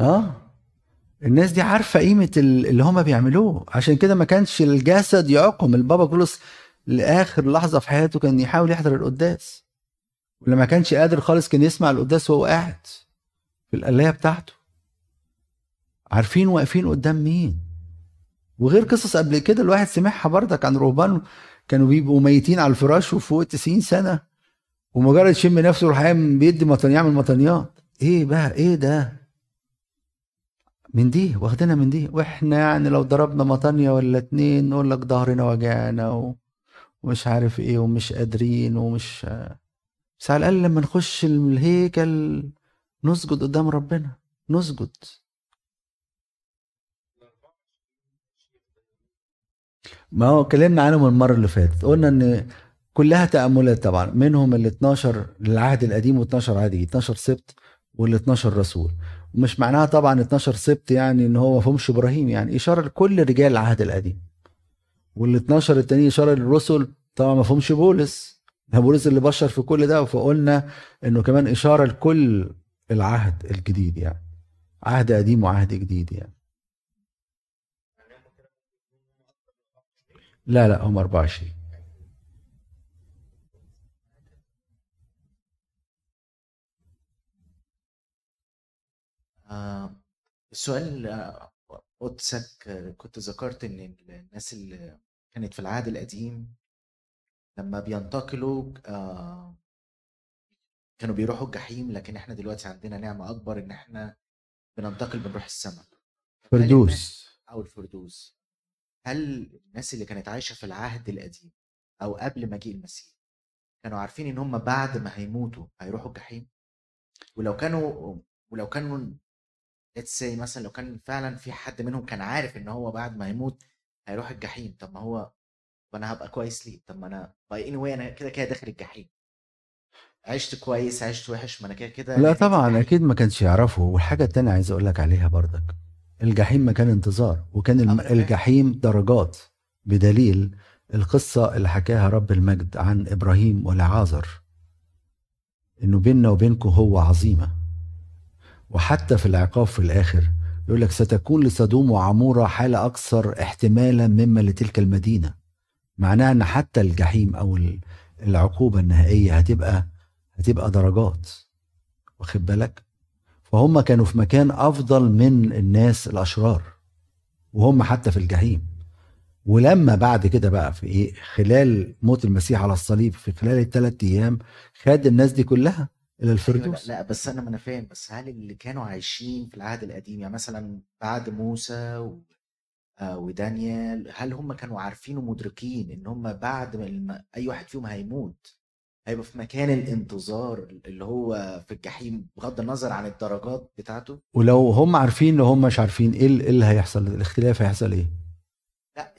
آه؟ الناس دي عارفة قيمة اللي هما بيعملوه. عشان كده ما كانش الجسد يعقم. البابا كلوس لآخر لحظة في حياته كان يحاول يحضر القداس. ولما كانش قادر خالص كان يسمع القداس وهو قاعد في القلايه بتاعته. عارفين واقفين قدام مين؟ وغير قصص قبل كده الواحد سمعها بردك عن رهبان كانوا بيبقوا ميتين على الفراش وفوق 90 سنة ومجرد يشم نفسه يروح بيدي مطن يعمل مطنيات. إيه بقى؟ إيه ده؟ من دي واخدينها من دي. وإحنا يعني لو ضربنا مطانية ولا اتنين نقول لك ظهرنا وجعنا. ومش عارف إيه ومش قادرين ومش بس على الأقل لما نخش الهيكل نسجد قدام ربنا. نسجد. ما هو اتكلمنا عنهم المرة اللي فاتت. قلنا إن كلها تأملات طبعا. منهم ال 12 للعهد القديم و12 عهد 12 سبت وال 12 رسول. ومش معناها طبعا 12 سبت يعني إن هو ما فهمش إبراهيم. يعني إشارة لكل رجال العهد القديم. وال 12 التانيين إشارة للرسل. طبعا ما فهمش بولس. ده بولس اللي بشر في كل ده. فقلنا إنه كمان إشارة لكل العهد الجديد يعني. عهد قديم وعهد جديد يعني. لا لا هم 24 آه، السؤال آه، قدسك آه، كنت ذكرت إن الناس اللي كانت في العهد القديم لما بينتقلوا كانوا بيروحوا الجحيم لكن إحنا دلوقتي عندنا نعمة أكبر إن إحنا بننتقل بنروح السماء فردوس. أو الفردوس. هل الناس اللي كانت عايشة في العهد القديم أو قبل مجيء المسيح كانوا عارفين إن هم بعد ما هيموتوا هيروحوا الجحيم؟ ولو كانوا ولو كانوا let's مثلا لو كان فعلا في حد منهم كان عارف إن هو بعد ما يموت هيروح الجحيم طب ما هو وأنا هبقى كويس ليه؟ طب ما أنا by any way أنا كده كده داخل الجحيم. عشت كويس عشت وحش ما أنا كده كده لا طبعا أكيد ما كانش يعرفه. والحاجة التانية عايز أقول لك عليها برضك. الجحيم مكان انتظار وكان الم... الجحيم درجات. بدليل القصة اللي حكاها رب المجد عن إبراهيم ولعازر. إنه بيننا وبينكم هو عظيمة. وحتى في العقاب في الآخر يقول لك ستكون لسدوم وعمورة حالة أكثر احتمالا مما لتلك المدينة. معناها أن حتى الجحيم أو العقوبة النهائية هتبقى هتبقى درجات. واخد بالك؟ فهم كانوا في مكان أفضل من الناس الأشرار وهم حتى في الجحيم. ولما بعد كده بقى في إيه خلال موت المسيح على الصليب في خلال الثلاث أيام خد الناس دي كلها إلى أيوة، الفردوس. لا, لا بس أنا ما أنا فاهم بس هل اللي كانوا عايشين في العهد القديم يعني مثلا بعد موسى و... آه ودانيال هل هم كانوا عارفين ومدركين إن هم بعد ما أي واحد فيهم هيموت؟ هيبقى في مكان الانتظار اللي هو في الجحيم بغض النظر عن الدرجات بتاعته. ولو هم عارفين لو هم مش عارفين إيه إيه اللي هيحصل؟ الاختلاف هيحصل إيه؟ لا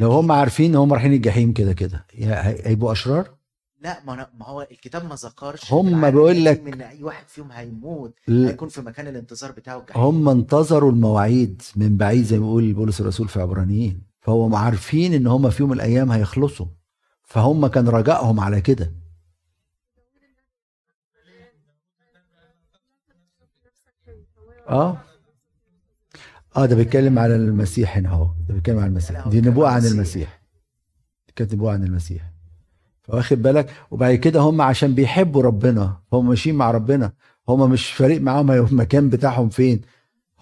لو هم عارفين إن هم رايحين الجحيم كده كده. هي- هيبقوا أشرار؟ لا ما, ما هو الكتاب ما ذكرش هم بيقول لك- إن أي واحد فيهم هيموت ل- هيكون في مكان الانتظار بتاعه الجحيم. هم انتظروا المواعيد من بعيد زي ما بيقول بولس الرسول في عبرانيين. فهم عارفين إن هم في يوم من الأيام هيخلصوا. فهم كان رجائهم على كده. آه. آه ده بيتكلم على المسيح هنا أهو. ده بيتكلم على المسيح. دي نبوءة عن المسيح. كانت نبوءة عن المسيح. فواخد بالك؟ وبعد كده هم عشان بيحبوا ربنا هم ماشيين مع ربنا. هم مش فارق معاهم المكان بتاعهم فين.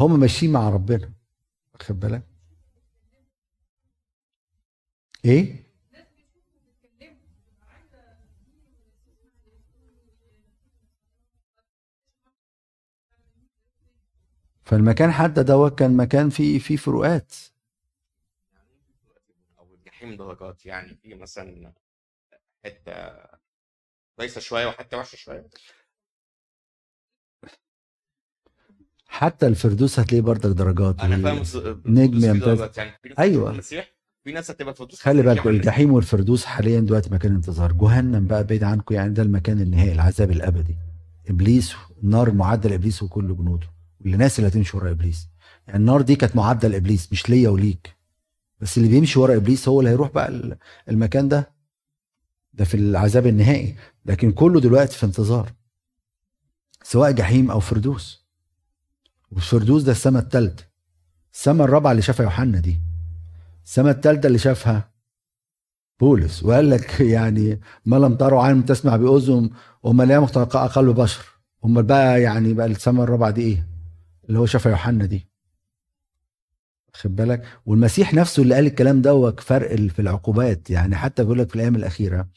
هم ماشيين مع ربنا. واخد بالك؟ إيه؟ فالمكان حتى دوت كان مكان فيه فيه فروقات. أو الجحيم درجات يعني في مثلا حتة كويسة شوية وحتة وحشة شوية؟ حتى الفردوس هتلاقيه برضك درجات أنا فاهم نجم يمتاز. يعني. هتبقى المسيح في ناس هتبقى الفردوس خلي مش بالكم يعني- الجحيم والفردوس حاليا دلوقتي مكان انتظار. جهنم بقى بعيد عنكم يعني ده المكان النهائي العذاب الأبدي. إبليس النار معدل إبليس وكل جنوده. والناس اللي هتمشي ورا إبليس. يعني النار دي كانت معدل ابليس مش ليا وليك. بس اللي بيمشي ورا إبليس هو اللي هيروح بقى ال- المكان ده. ده في العذاب النهائي. لكن كله دلوقتي في انتظار. سواء جحيم أو فردوس. والفردوس ده السماء الثالثه السماء الرابعة اللي شافها يوحنا دي. السماء الثالثه اللي شافها بولس. وقال لك يعني ما لم تره عين تسمع به أذن وما لم يخطر على قلب بشر. أمال بقى يعني بقى السماء الرابعة دي إيه؟ اللي هو شافها يوحنا دي. خد بالك؟ والمسيح نفسه اللي قال الكلام دوت فرق في العقوبات. يعني حتى بيقول لك في الأيام الأخيرة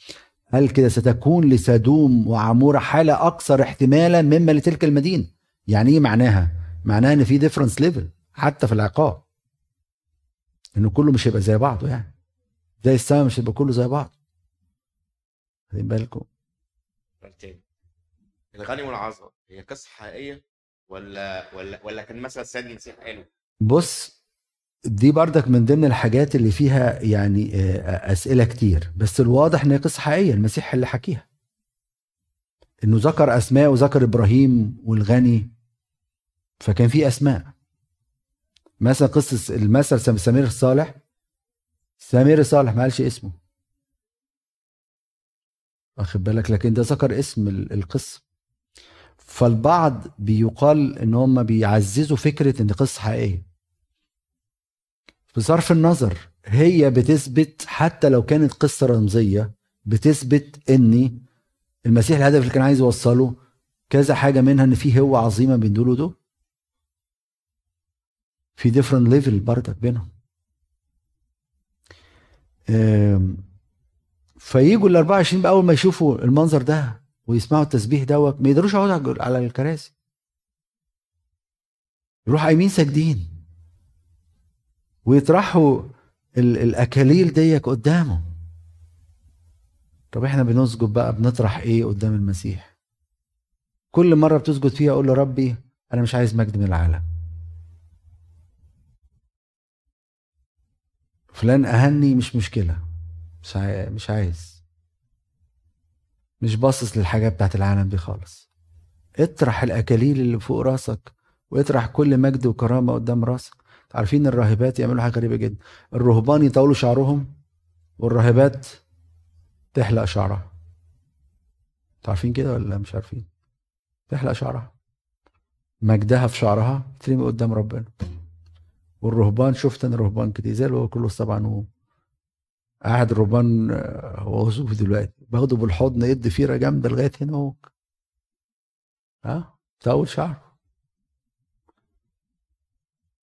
قال كده ستكون لسدوم وعمورة حالة أكثر احتمالا مما لتلك المدينة. يعني إيه معناها؟ معناها إن في difference level حتى في العقاب. إنه كله مش هيبقى زي بعضه يعني. زي السماء مش هيبقى كله زي بعض واخدين بالكم؟ الغني والعذراء هي قصة حقيقية ولا ولا ولا كان مثلا السيد المسيح قاله؟ بص دي بردك من ضمن الحاجات اللي فيها يعني آه، أسئلة كتير. بس الواضح إن هي قصة حقيقية المسيح اللي حكيها. إنه ذكر أسماء وذكر إبراهيم والغني فكان في أسماء. مثلا قصة المثل سم- سمير الصالح سمير الصالح ما قالش اسمه. واخد بالك؟ لكن ده ذكر اسم ال- القصة. فالبعض بيقال إن هم بيعززوا فكرة إن قصة حقيقية. بصرف النظر هي بتثبت حتى لو كانت قصة رمزية بتثبت إن المسيح الهدف اللي كان عايز يوصله كذا حاجة منها إن في هوة عظيمة بين دول. ودول في different level بردك بينهم. فيجوا ال 24 بقى أول ما يشوفوا المنظر ده ويسمعوا التسبيح دوت ما يقدروش يقعدوا على- الكراسي. يروحوا قايمين ساجدين. ويطرحوا ال- الأكاليل ديك قدامه. طب إحنا بنسجد بقى بنطرح إيه قدام المسيح؟ كل مرة بتسجد فيها أقول له ربي أنا مش عايز مجد من العالم. فلان أهني مش مشكلة. مش عايز. مش باصص للحاجة بتاعت العالم دي خالص. اطرح الأكاليل اللي فوق راسك واطرح كل مجد وكرامة قدام راسك. عارفين الراهبات يعملوا حاجة غريبة جدا. الرهبان يطولوا شعرهم والراهبات تحلق شعرها. عارفين كده ولا مش عارفين؟ تحلق شعرها. مجدها في شعرها ترمي قدام ربنا. والرهبان شفت أنا رهبان كده زي كله طبعا قاعد الرهبان آه، هو وظيفه دلوقتي. باخده بالحضن يدي فيرة جامدة لغاية هنا اهو. ها؟ تطول شعره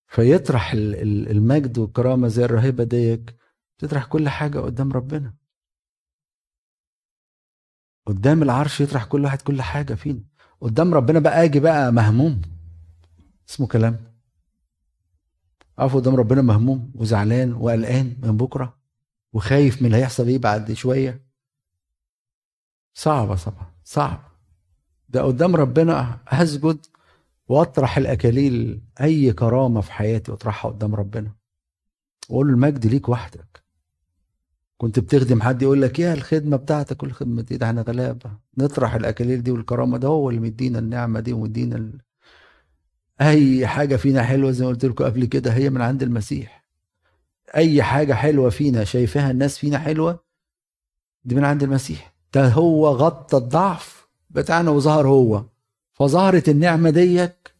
فيطرح ال- ال- المجد والكرامة زي الراهبه ديك. تطرح كل حاجة قدام ربنا. قدام العرش يطرح كل واحد كل حاجة فينا. قدام ربنا بقى آجي بقى مهموم. اسمه كلام. أقف قدام ربنا مهموم وزعلان وقلقان من بكرة. وخايف من اللي هيحصل إيه بعد شوية. صعبة طبعا صعب ده قدام ربنا هسجد واطرح الأكاليل أي كرامة في حياتي واطرحها قدام ربنا. وأقول له المجد ليك وحدك. كنت بتخدم حد يقول لك يا الخدمة بتاعتك كل خدمة دي ده إحنا غلابة. نطرح الأكاليل دي والكرامة ده هو اللي مدينا النعمة دي ومدينا ال... أي حاجة فينا حلوة زي ما قلت لكم قبل كده هي من عند المسيح. أي حاجة حلوة فينا شايفاها الناس فينا حلوة دي من عند المسيح. ده هو غطى الضعف بتاعنا وظهر هو. فظهرت النعمة ديك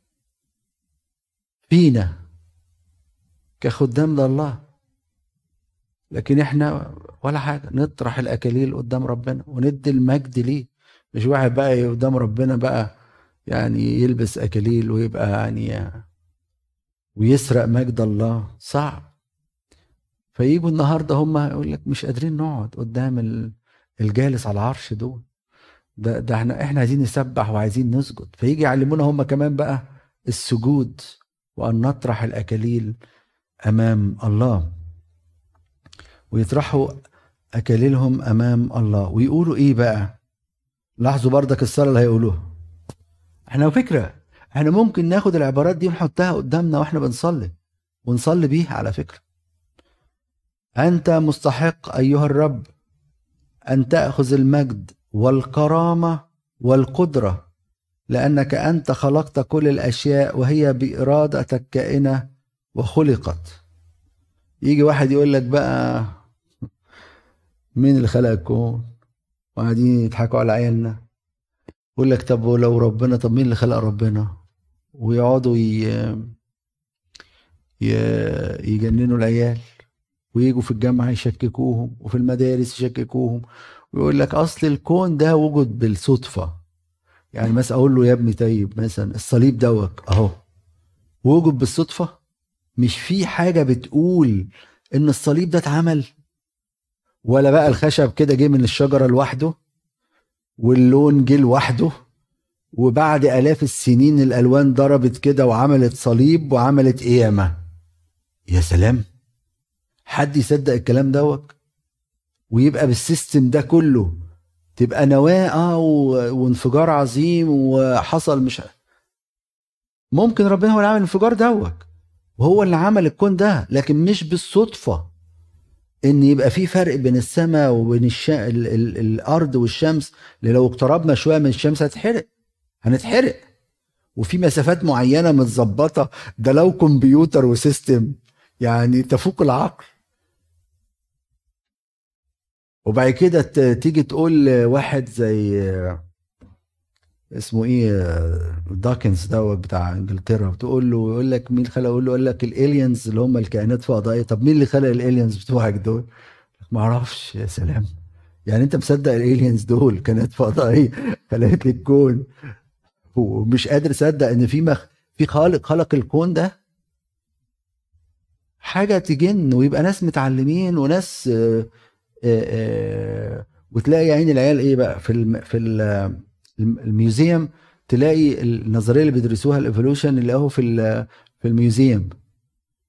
فينا كخدام لله. لكن إحنا ولا حاجة نطرح الأكاليل قدام ربنا وندي المجد ليه. مش واحد بقى قدام ربنا بقى يعني يلبس أكاليل ويبقى يعني ويسرق مجد الله. صعب. فيجوا النهارده هم يقول لك مش قادرين نقعد قدام ال- الجالس على العرش دول. ده ده إحنا إحنا عايزين نسبح وعايزين نسجد. فيجي يعلمونا هم كمان بقى السجود وأن نطرح الأكاليل أمام الله. ويطرحوا أكاليلهم أمام الله. ويقولوا إيه بقى؟ لاحظوا بردك الصلاة اللي هيقولوها. إحنا فكرة إحنا ممكن ناخد العبارات دي ونحطها قدامنا وإحنا بنصلي. ونصلي بيها على فكرة. أنت مستحق أيها الرب أن تأخذ المجد والكرامة والقدرة لأنك أنت خلقت كل الأشياء وهي بإرادتك كائنة وخلقت. يجي واحد يقول لك بقى مين اللي خلق الكون وقاعدين يضحكوا على عيالنا. يقول لك طب ولو ربنا طب مين اللي خلق ربنا؟ ويقعدوا ي... ي... يجننوا العيال. ويجوا في الجامعة يشككوهم وفي المدارس يشككوهم. ويقول لك أصل الكون ده وجد بالصدفة. يعني مثلا أقول له يا ابني طيب مثلا الصليب دوت أهو. وجد بالصدفة؟ مش في حاجة بتقول إن الصليب ده اتعمل. ولا بقى الخشب كده جه من الشجرة لوحده واللون جه لوحده. وبعد آلاف السنين الألوان ضربت كده وعملت صليب وعملت قيامه يا سلام! حد يصدق الكلام دوت؟ ويبقى بالسيستم ده كله تبقى نواة آه و- وانفجار عظيم وحصل مش ممكن ربنا هو اللي عمل الانفجار دوت وهو اللي عمل الكون ده لكن مش بالصدفة إن يبقى في فرق بين السماء وبين الش... ال... ال... الأرض والشمس اللي لو اقتربنا شوية من الشمس هتحرق هنتحرق. وفي مسافات معينة متظبطة ده لو كمبيوتر و system يعني تفوق العقل. وبعد كده تيجي تقول واحد زي اسمه إيه دوكنز دوت بتاع إنجلترا بتقول له يقول لك مين خلق؟ يقول له يقول لك ال aliens اللي هم الكائنات فضائيه طب مين اللي خلق ال aliens بتوعك دول؟ ما أعرفش يا سلام. يعني أنت مصدق ال aliens دول كائنات فضائيه خلقت لي الكون. ومش قادر تصدق إن في مخ في خالق خلق الكون ده؟ حاجة تجن ويبقى ناس متعلمين وناس وتلاقي يا عيني العيال إيه بقى؟ في الم في ال- ال museum تلاقي النظرية اللي بيدرسوها ال evolution اللي هو في في ال museum.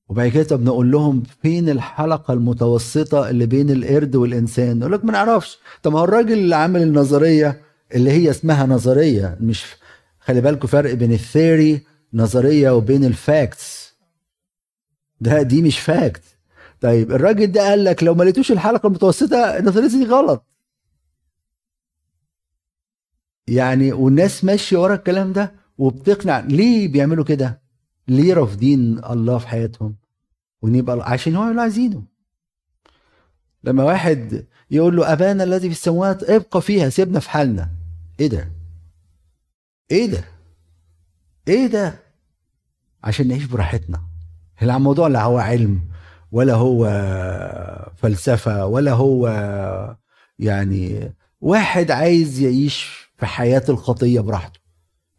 وبعد كده طب نقول لهم فين الحلقة المتوسطة اللي بين القرد والإنسان؟ يقول لك ما نعرفش. طب هو الراجل اللي عامل النظرية اللي هي اسمها نظرية مش خلي بالكم فرق بين ال theory نظرية وبين ال facts ده دي مش fact طيب الراجل ده قال لك لو ما لقيتوش الحلقة المتوسطة النظرية دي غلط. يعني والناس ماشية ورا الكلام ده وبتقنع ليه بيعملوا كده؟ ليه رافضين الله في حياتهم؟ ونبقى عشان هو اللي عايزينه. لما واحد يقول له أبانا الذي في السماوات ابقى فيها سيبنا في حالنا. إيه ده؟ إيه ده؟ إيه ده؟ عشان نعيش براحتنا. الموضوع لا هو علم. ولا هو فلسفة ولا هو يعني واحد عايز يعيش في حياة الخطية براحته.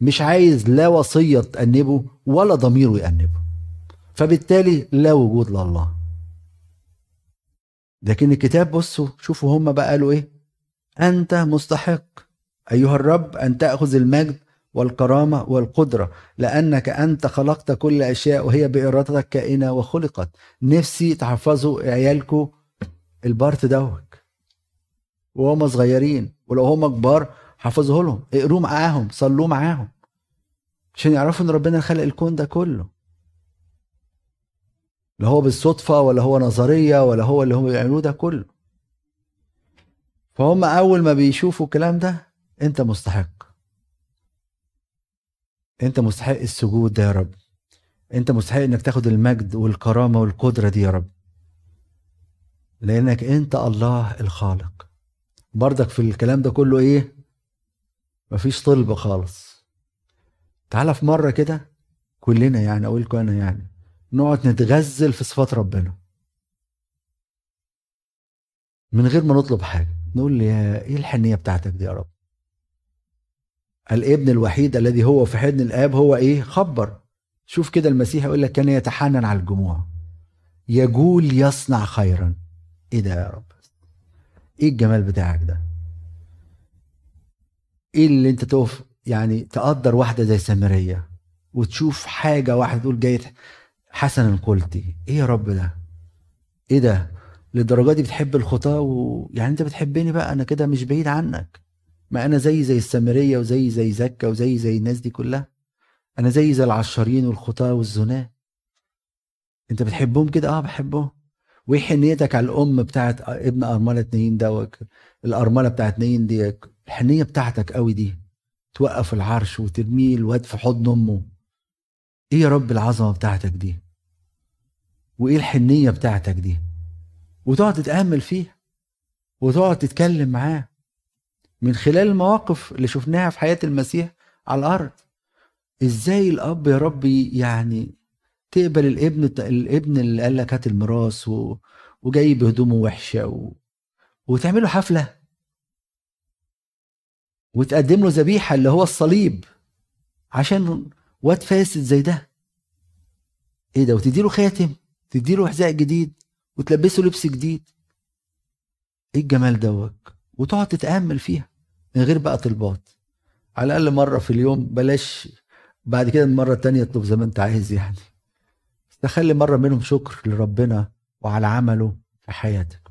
مش عايز لا وصية تأنبه ولا ضميره يأنبه. فبالتالي لا وجود لله. لكن الكتاب بصوا شوفوا هم بقى قالوا إيه؟ أنت مستحق. أيها الرب أن تأخذ المجد والكرامة والقدرة لأنك أنت خلقت كل أشياء وهي بإرادتك كائنة وخلقت. نفسي تحفظوا عيالكم البارت دوت. وهم صغيرين ولو هم كبار حافظه لهم اقروه معاهم صلوا معاهم عشان يعرفوا إن ربنا خلق الكون ده كله. لا هو بالصدفة ولا هو نظرية ولا هو اللي هم بيعملوه ده كله. فهم أول ما بيشوفوا الكلام ده أنت مستحق. أنت مستحق السجود ده يا رب. أنت مستحق إنك تاخد المجد والكرامة والقدرة دي يا رب. لأنك أنت الله الخالق. برضك في الكلام ده كله إيه؟ مفيش طلب خالص. تعالى في مرة كده كلنا يعني أقول لكم أنا يعني نقعد نتغزل في صفات ربنا. من غير ما نطلب حاجة نقول يا إيه الحنية بتاعتك دي يا رب؟ الابن الوحيد الذي هو في حضن الآب هو إيه؟ خبر. شوف كده المسيح يقول لك كان يتحنن على الجموع. يجول يصنع خيرا. إيه ده يا رب؟ إيه الجمال بتاعك ده؟ إيه اللي أنت تقف يعني تقدر واحدة زي سامرية وتشوف حاجة واحدة تقول جاي حسنا قلتي إيه يا رب ده؟ إيه ده؟ للدرجة دي بتحب الخطاه ويعني أنت بتحبني بقى أنا كده مش بعيد عنك. ما أنا زي زي السامرية وزي زي زكا وزي زي الناس دي كلها. أنا زي زي العشارين والخطاة والزناه أنت بتحبهم كده؟ آه بحبهم. وايه حنيتك على الأم بتاعت ابن أرملة نايين ده الأرملة بتاعت نايين دي الحنية بتاعتك قوي دي. توقف العرش وترميه الواد في حضن أمه. إيه يا رب العظمة بتاعتك دي؟ وإيه الحنية بتاعتك دي؟ وتقعد تتأمل فيها. وتقعد تتكلم معاه. من خلال المواقف اللي شفناها في حياة المسيح على الأرض. إزاي الأب يا ربي يعني تقبل الابن الابن اللي قال لك هات الميراث و... وجاي بهدومه وحشة و... وتعمله حفلة. وتقدم له ذبيحة اللي هو الصليب عشان واد فاسد زي ده. إيه ده؟ وتديله خاتم تديله حذاء جديد وتلبسه لبس جديد. إيه الجمال دوت وتقعد تتأمل فيها. من غير بقى طلبات. على الأقل مرة في اليوم بلاش بعد كده المره التانية اطلب زي ما انت عايز يعني. تخلي مرة منهم شكر لربنا وعلى عمله في حياتك.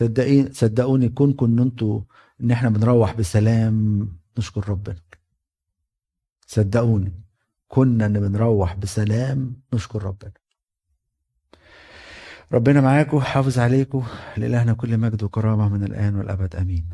صدقين صدقوني كونكم ان أنتوا ان إحنا بنروح بسلام نشكر ربنا. صدقوني كنا ان بنروح بسلام نشكر ربنا. ربنا معاكم حافظ عليكم لإلهنا كل مجد وكرامة من الآن والأبد آمين.